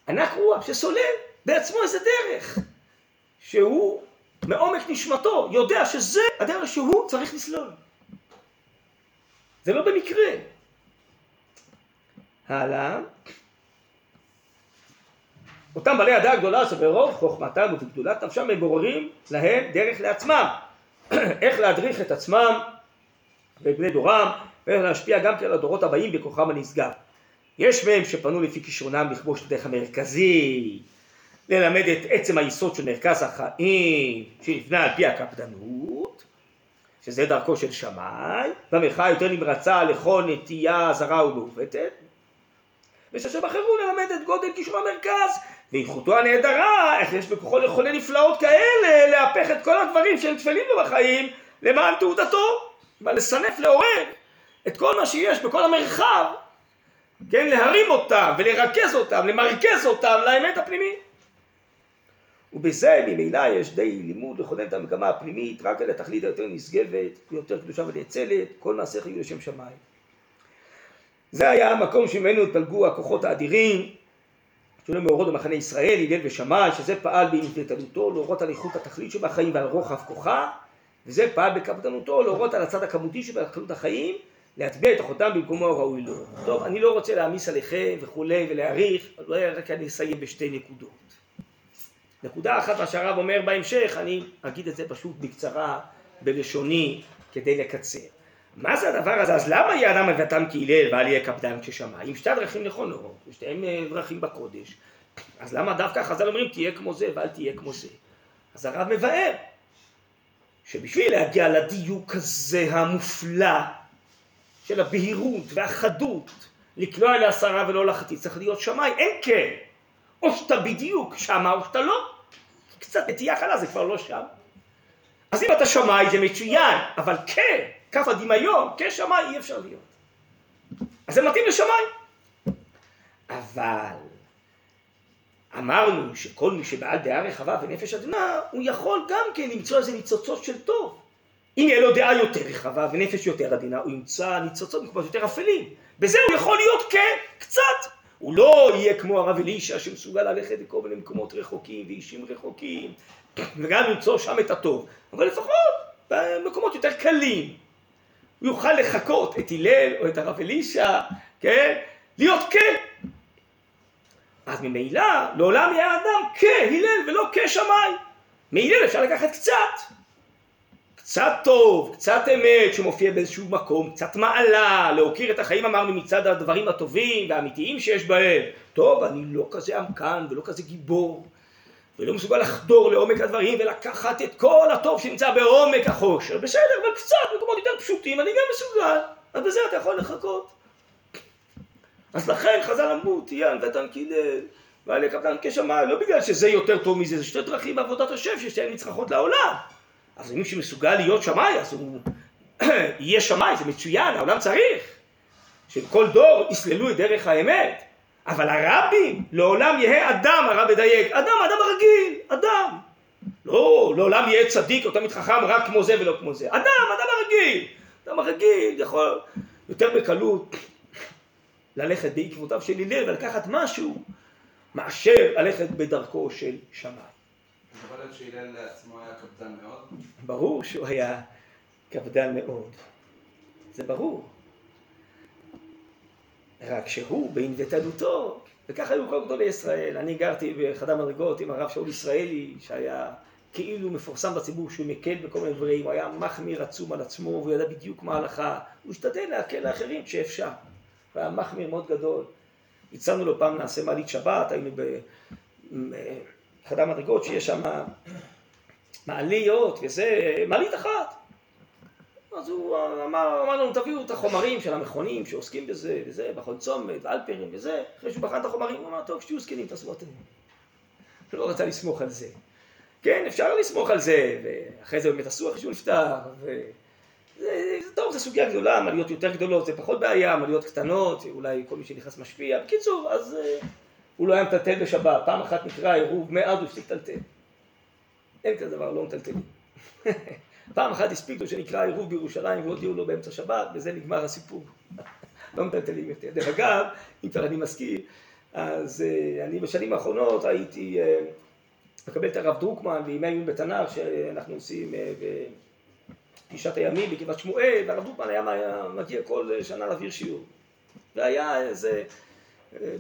Speaker 1: ענק רוח שסולל בעצמו איזה דרך, שהוא מעומק נשמתו יודע שזה הדרך שהוא צריך לסלול. זה לא במקרה. הלאה. אותם בעלי הדעה הגדולה שברוב חוכמתם ובגדולת נפשם מבוררים להם דרך לעצמם. איך להדריך את עצמם ואת בני דורם ואיך להשפיע גם כן על הדורות הבאים בכוחם הנשגב. יש מהם שפנו לפי כישרונם לכבוש את הדרך המרכזי, ללמד את עצם היסוד של מרכז החיים שנבנה על פי הקפדנות, שזה דרכו של שמאי, והמחאה יותר נמרצה לכל נטייה זרה ומעוותת, אשר בחרו ללמד את גודל כישרון המרכז ואיכותו הנהדרה, איך יש בכוחו לחולל נפלאות כאלה, להפך את כל הדברים שהם טפלים לו בחיים למען תעודתו, ולסנף, לעורר את כל מה שיש בכל המרחב, כן, להרים אותם ולרכז אותם, למרכז אותם לאמת הפנימית. ובזה ממילא יש די לימוד לכונן את המגמה הפנימית רק על התכלית היותר נשגבת, יותר קדושה ונאצלת, כל מעשיך יהיו לשם שמיים. זה היה המקום שממנו התפלגו הכוחות האדירים, שהיו מאורות במחנה ישראל, הלל ושמאי, שזה פעל באינטלטלותו להורות על איכות התכלית שבחיים ועל רוחב כוחה, וזה פעל בקפדנותו להורות על הצד הכמותי שבחלות החיים, להטביע את החותם במקומו הראוי לו. טוב, אני לא רוצה להעמיס עליכם וכולי ולהעריך, אולי רק אני אסיים בשתי נקודות. נקודה אחת, מה שהרב אומר בהמשך, אני אגיד את זה פשוט בקצרה, בלשוני, כדי לקצר. מה זה הדבר הזה? אז למה יהיה אדם אביתם כהלל ואל יהיה קפדן כשמע? עם שתי הדרכים נכונות, ושתיהן אה, דרכים בקודש, אז למה דווקא חז"ל אומרים תהיה כמו זה ואל תהיה כמו זה? אז הרב מבאר שבשביל להגיע לדיוק הזה המופלא של הבהירות והחדות, לקלוע לעשרה ולא לחצי, צריך להיות שמאי, אין כן. או שאתה בדיוק שמה או שאתה לא. קצת נטייה קלה זה כבר לא שם. אז אם אתה שמאי זה מצוין, אבל כן, כף הדמיון, כשמאי אי אפשר להיות. אז זה מתאים לשמאי. אבל אמרנו שכל מי שבעל דעה רחבה ונפש עדנה, הוא יכול גם כן למצוא איזה ניצוצות של טוב. אם יהיה לו דעה יותר רחבה ונפש יותר עדינה, הוא ימצא ניצוצות מקומות יותר אפלים. בזה הוא יכול להיות כקצת. הוא לא יהיה כמו הרב אלישע שמסוגל ללכת לכל מיני מקומות רחוקים ואישים רחוקים וגם למצוא שם את הטוב, אבל לפחות במקומות יותר קלים. הוא יוכל לחקות את הלל או את הרב אלישע, כן? להיות כן. אז ממילא לעולם יהיה האדם כהלל ולא כשמיים. מהלל אפשר לקחת קצת. קצת טוב, קצת אמת שמופיע באיזשהו מקום, קצת מעלה, להוקיר את החיים אמרנו מצד הדברים הטובים והאמיתיים שיש בהם. טוב, אני לא כזה עמקן ולא כזה גיבור, ולא מסוגל לחדור לעומק הדברים ולקחת את כל הטוב שנמצא בעומק החושר. בסדר, אבל קצת מקומות יותר פשוטים אני גם מסוגל, אז בזה אתה יכול לחכות. אז לכן חז"ל אמרו, תהיה ענוותן קילל, ועל יקבלן כשמיים, לא בגלל שזה יותר טוב מזה, זה שתי דרכים בעבודת השם ששתיהן נצרכות לעולם. אז מי שמסוגל להיות שמאי, אז הוא יהיה שמאי, זה מצוין, העולם צריך. שבכל דור יסללו את דרך האמת. אבל הרבים, לעולם יהא אדם, הרב מדייק, אדם, אדם הרגיל, אדם. לא, לעולם יהיה צדיק או תמיד חכם רק כמו זה ולא כמו זה. אדם, אדם הרגיל. אדם הרגיל יכול יותר בקלות ללכת בעקבותיו של הלל ולקחת משהו מאשר ללכת בדרכו של שמאי.
Speaker 2: יכול להיות שהלל לעצמו היה קפדן מאוד?
Speaker 1: ברור שהוא היה קפדן מאוד. זה ברור. רק שהוא בענוותנותו, וככה היו כל גדולי ישראל. אני גרתי באחד המדרגות עם הרב שאול ישראלי, שהיה כאילו מפורסם בציבור שהוא מקל בכל מיני דברים, הוא היה מחמיר עצום על עצמו, והוא ידע בדיוק מה ההלכה. הוא השתדל להקל לאחרים כשאפשר. הוא היה מחמיר מאוד גדול. הצענו לו פעם נעשה מעלית שבת, היינו באחד המדרגות שיש שם מעליות וזה, מעלית אחת. אז הוא אמר, אמר לנו תביאו את החומרים של המכונים שעוסקים בזה וזה, בכל צומת, אלפרים וזה, אחרי שהוא בחן את החומרים הוא אמר טוב שתהיו זקנים תעשו אתם. הוא לא רצה לסמוך על זה. כן אפשר לסמוך על זה, ואחרי זה באמת עשו אחרי שהוא נפטר, ו... זה, זה טוב, זו סוגיה גדולה, מעליות יותר גדולות זה פחות בעיה, מעליות קטנות, אולי כל מי שנכנס משפיע, בקיצור, אז uh, הוא לא היה מטלטל בשבת, פעם אחת נקרא עירוב, מאז הוא הפסיק לטלטל. אין כזה דבר, לא מטלטלים. פעם אחת הספיק לו שנקרא עירוב בירושלים והודיעו לו באמצע שבת, וזה נגמר הסיפור. לא מטלטלים יותר. דרך אגב, אם כבר אני מזכיר, אז uh, אני בשנים האחרונות הייתי uh, מקבל את הרב דרוקמן בימי עיון בתנ"ך שאנחנו עושים uh, בפגישת הימים בגבעת שמואל, והרב דרוקמן היה מגיע כל שנה להעביר שיעור. והיה איזה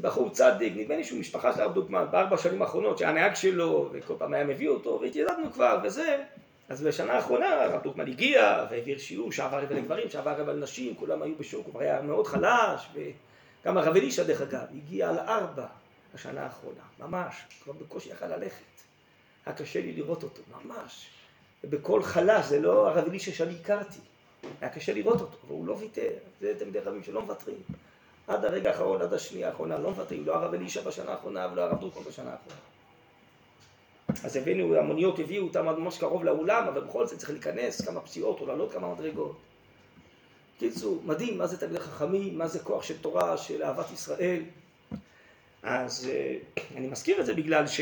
Speaker 1: בחור צדיק, נדמה לי שהוא משפחה של הרב דוקמן, בארבע שנים האחרונות, שהיה נהג שלו, וכל פעם היה מביא אותו, והתיידדנו כבר, וזה. אז בשנה האחרונה הרב דוקמן הגיע, והעביר שיעור, שעה ורבע לגברים, שעה ורבע לנשים, כולם היו בשוק, הוא כבר היה מאוד חלש, וגם הרב אלישע דרך אגב, הגיע על ארבע השנה האחרונה, ממש, כבר בקושי יכל ללכת. היה קשה לי לראות אותו, ממש. ובקול חלש, זה לא הרב אלישע שאני הכרתי. היה קשה לראות אותו, והוא לא ויתר, זה תלמידי רבים שלא מוותרים. עד הרגע האחרון, עד השנייה האחרונה, לא מוותרים, לא הרב אלישע בשנה האחרונה ולא הרב דרוקון בשנה האחרונה. אז הבאנו, המוניות הביאו אותם ממש קרוב לאולם, אבל בכל זאת צריך להיכנס כמה פציעות או לעלות כמה מדרגות. קיצור, מדהים, מה זה תלמידי חכמים, מה זה כוח של תורה, של אהבת ישראל. אז אה, אני מזכיר את זה בגלל ש...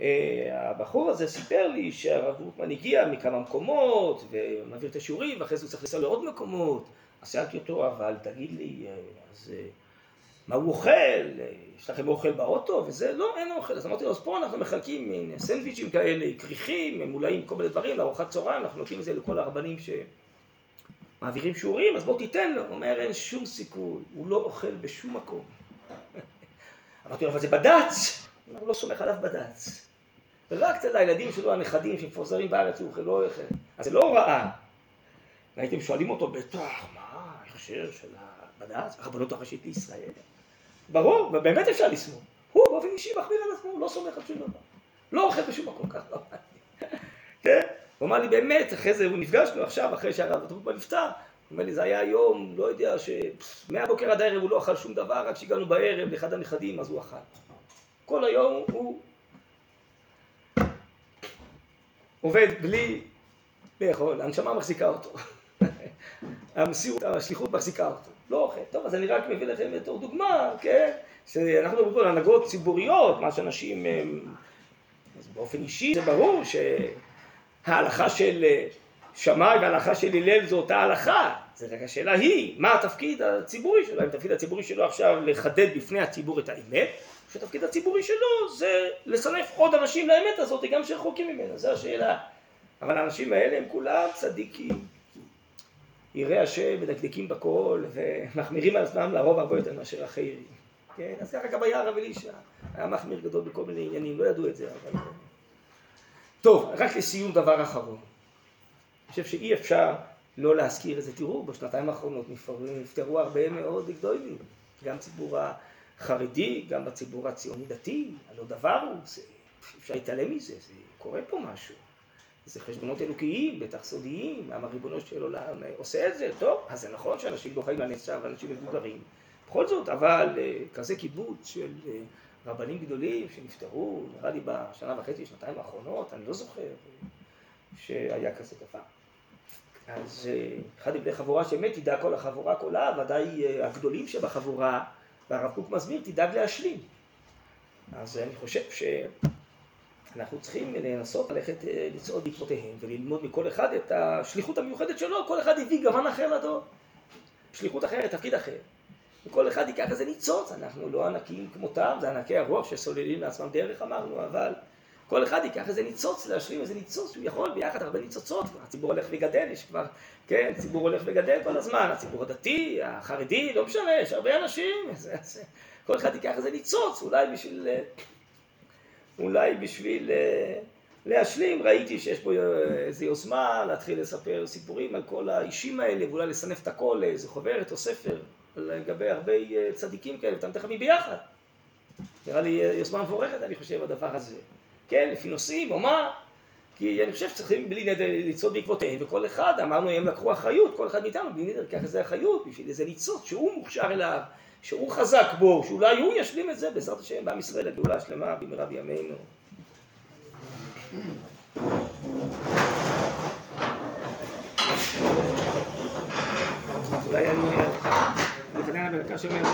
Speaker 1: אה, הזה סיפר לי שהרב דרוקמן הגיע מכמה מקומות ומעביר את השיעורים ואחרי זה הוא צריך לנסוע לעוד מקומות אז שאלתי אותו אבל תגיד לי אה, אז אה, מה הוא אוכל? יש לכם אוכל באוטו? וזה לא אין אוכל אז אמרתי לו אז פה אנחנו מחלקים סנדוויצ'ים כאלה כריכים מולאים כל מיני דברים לארוחת צהריים אנחנו נותנים את זה לכל הרבנים שמעבירים שיעורים אז בוא תיתן לו הוא אומר אין שום סיכוי הוא לא אוכל בשום מקום אמרתי לו אבל זה בד"ץ הוא לא סומך עליו בד"ץ ורק אצל הילדים שלו, הנכדים שמפוזרים בארץ, הוא לא אוכל. אז זה לא הוראה. והייתם שואלים אותו, בטח, מה ההכשר של הבד"ץ, הרבנות הראשית לישראל? ברור, ובאמת אפשר לסמוך. הוא באופן אישי מחמיר על עצמו, הוא לא סומך על שום דבר. לא אוכל בשום מקום ככה. כן? הוא אמר לי, באמת, אחרי זה הוא נפגשנו עכשיו, אחרי שהרב דרוקמן נפטר, הוא אומר לי, זה היה יום, לא יודע, שמהבוקר עד הערב הוא לא אכל שום דבר, רק כשהגענו בערב לאחד הנכדים, אז הוא אכל. כל היום הוא עובד בלי לאכול, הנשמה מחזיקה אותו. המסירות, השליחות מחזיקה אותו. לא אוכל. טוב, אז אני רק מביא לכם בתור דוגמה, כן? שאנחנו מדברים פה על הנהגות ציבוריות, מה שאנשים... אז באופן אישי זה ברור שההלכה של שמאי וההלכה של הלל זו אותה הלכה. זה רק השאלה היא, מה התפקיד הציבורי שלו? אם התפקיד הציבורי שלו עכשיו לחדד בפני הציבור את האמת, שהתפקיד הציבורי שלו זה לסנף עוד אנשים לאמת הזאת, גם שרחוקים ממנה, זו השאלה. אבל האנשים האלה הם כולם צדיקים. יראי השם מדקדקים בכל ומחמירים על עצמם לרוב הרבה יותר מאשר אחרים. כן? אז ככה גם היה הרב אלישע, היה מחמיר גדול בכל מיני עניינים, לא ידעו את זה, אבל... טוב, רק לסיום דבר אחרון. אני חושב שאי אפשר לא להזכיר את זה. תראו, בשנתיים האחרונות נפטרו הרבה מאוד גדולים, גם ציבור החרדי, גם בציבור הציוני דתי, הלא דבר הוא, זה, אפשר להתעלם מזה, זה קורה פה משהו. זה חשבונות אלוקיים, בטח סודיים, למה ריבונו של עולם עושה את זה? טוב, אז זה נכון שאנשים לא חיים לנצח ואנשים מבוגרים. בכל זאת, אבל כזה קיבוץ של רבנים גדולים שנפטרו, נראה לי בשנה וחצי, שנתיים האחרונות, אני לא זוכר שהיה כזה דבר. אז אחד מבני חבורה שמת, תדע כל החבורה כולה, ודאי הגדולים שבחבורה, והרב קוק מסביר, תדאג להשלים. אז אני חושב שאנחנו צריכים לנסות ללכת לצעוד בעקבותיהם וללמוד מכל אחד את השליחות המיוחדת שלו, כל אחד הביא גוון אחר לדור. שליחות אחרת, תפקיד אחר. וכל אחד ייקח איזה ניצוץ, אנחנו לא ענקים כמותם, זה ענקי הרוח שסוללים לעצמם דרך אמרנו, אבל כל אחד ייקח איזה ניצוץ, להשלים איזה ניצוץ, הוא יכול ביחד הרבה ניצוצות, הציבור הולך וגדל, יש כבר, כן, הציבור הולך וגדל כל הזמן, הציבור הדתי, החרדי, לא משנה, יש הרבה אנשים, זה, זה, כל אחד ייקח איזה ניצוץ, אולי בשביל, אולי בשביל להשלים, ראיתי שיש פה איזו יוזמה להתחיל לספר סיפורים על כל האישים האלה, ואולי לסנף את הכל לאיזה חוברת או ספר, לגבי הרבה צדיקים כאלה, ואתם תכף ביחד. נראה לי יוזמה מבורכת, אני חושב, הדבר הזה. כן, לפי נושאים או מה, כי אני חושב שצריכים בלי נדר לצעוד בעקבותיהם, וכל אחד, אמרנו, הם לקחו אחריות, כל אחד מאיתנו בלי נדר ייקח איזה אחריות בשביל איזה ניצוץ שהוא מוכשר אליו, שהוא חזק בו, שאולי הוא ישלים את זה, בעזרת השם, בעם ישראל הגאולה השלמה במהרה בימינו. אולי אני...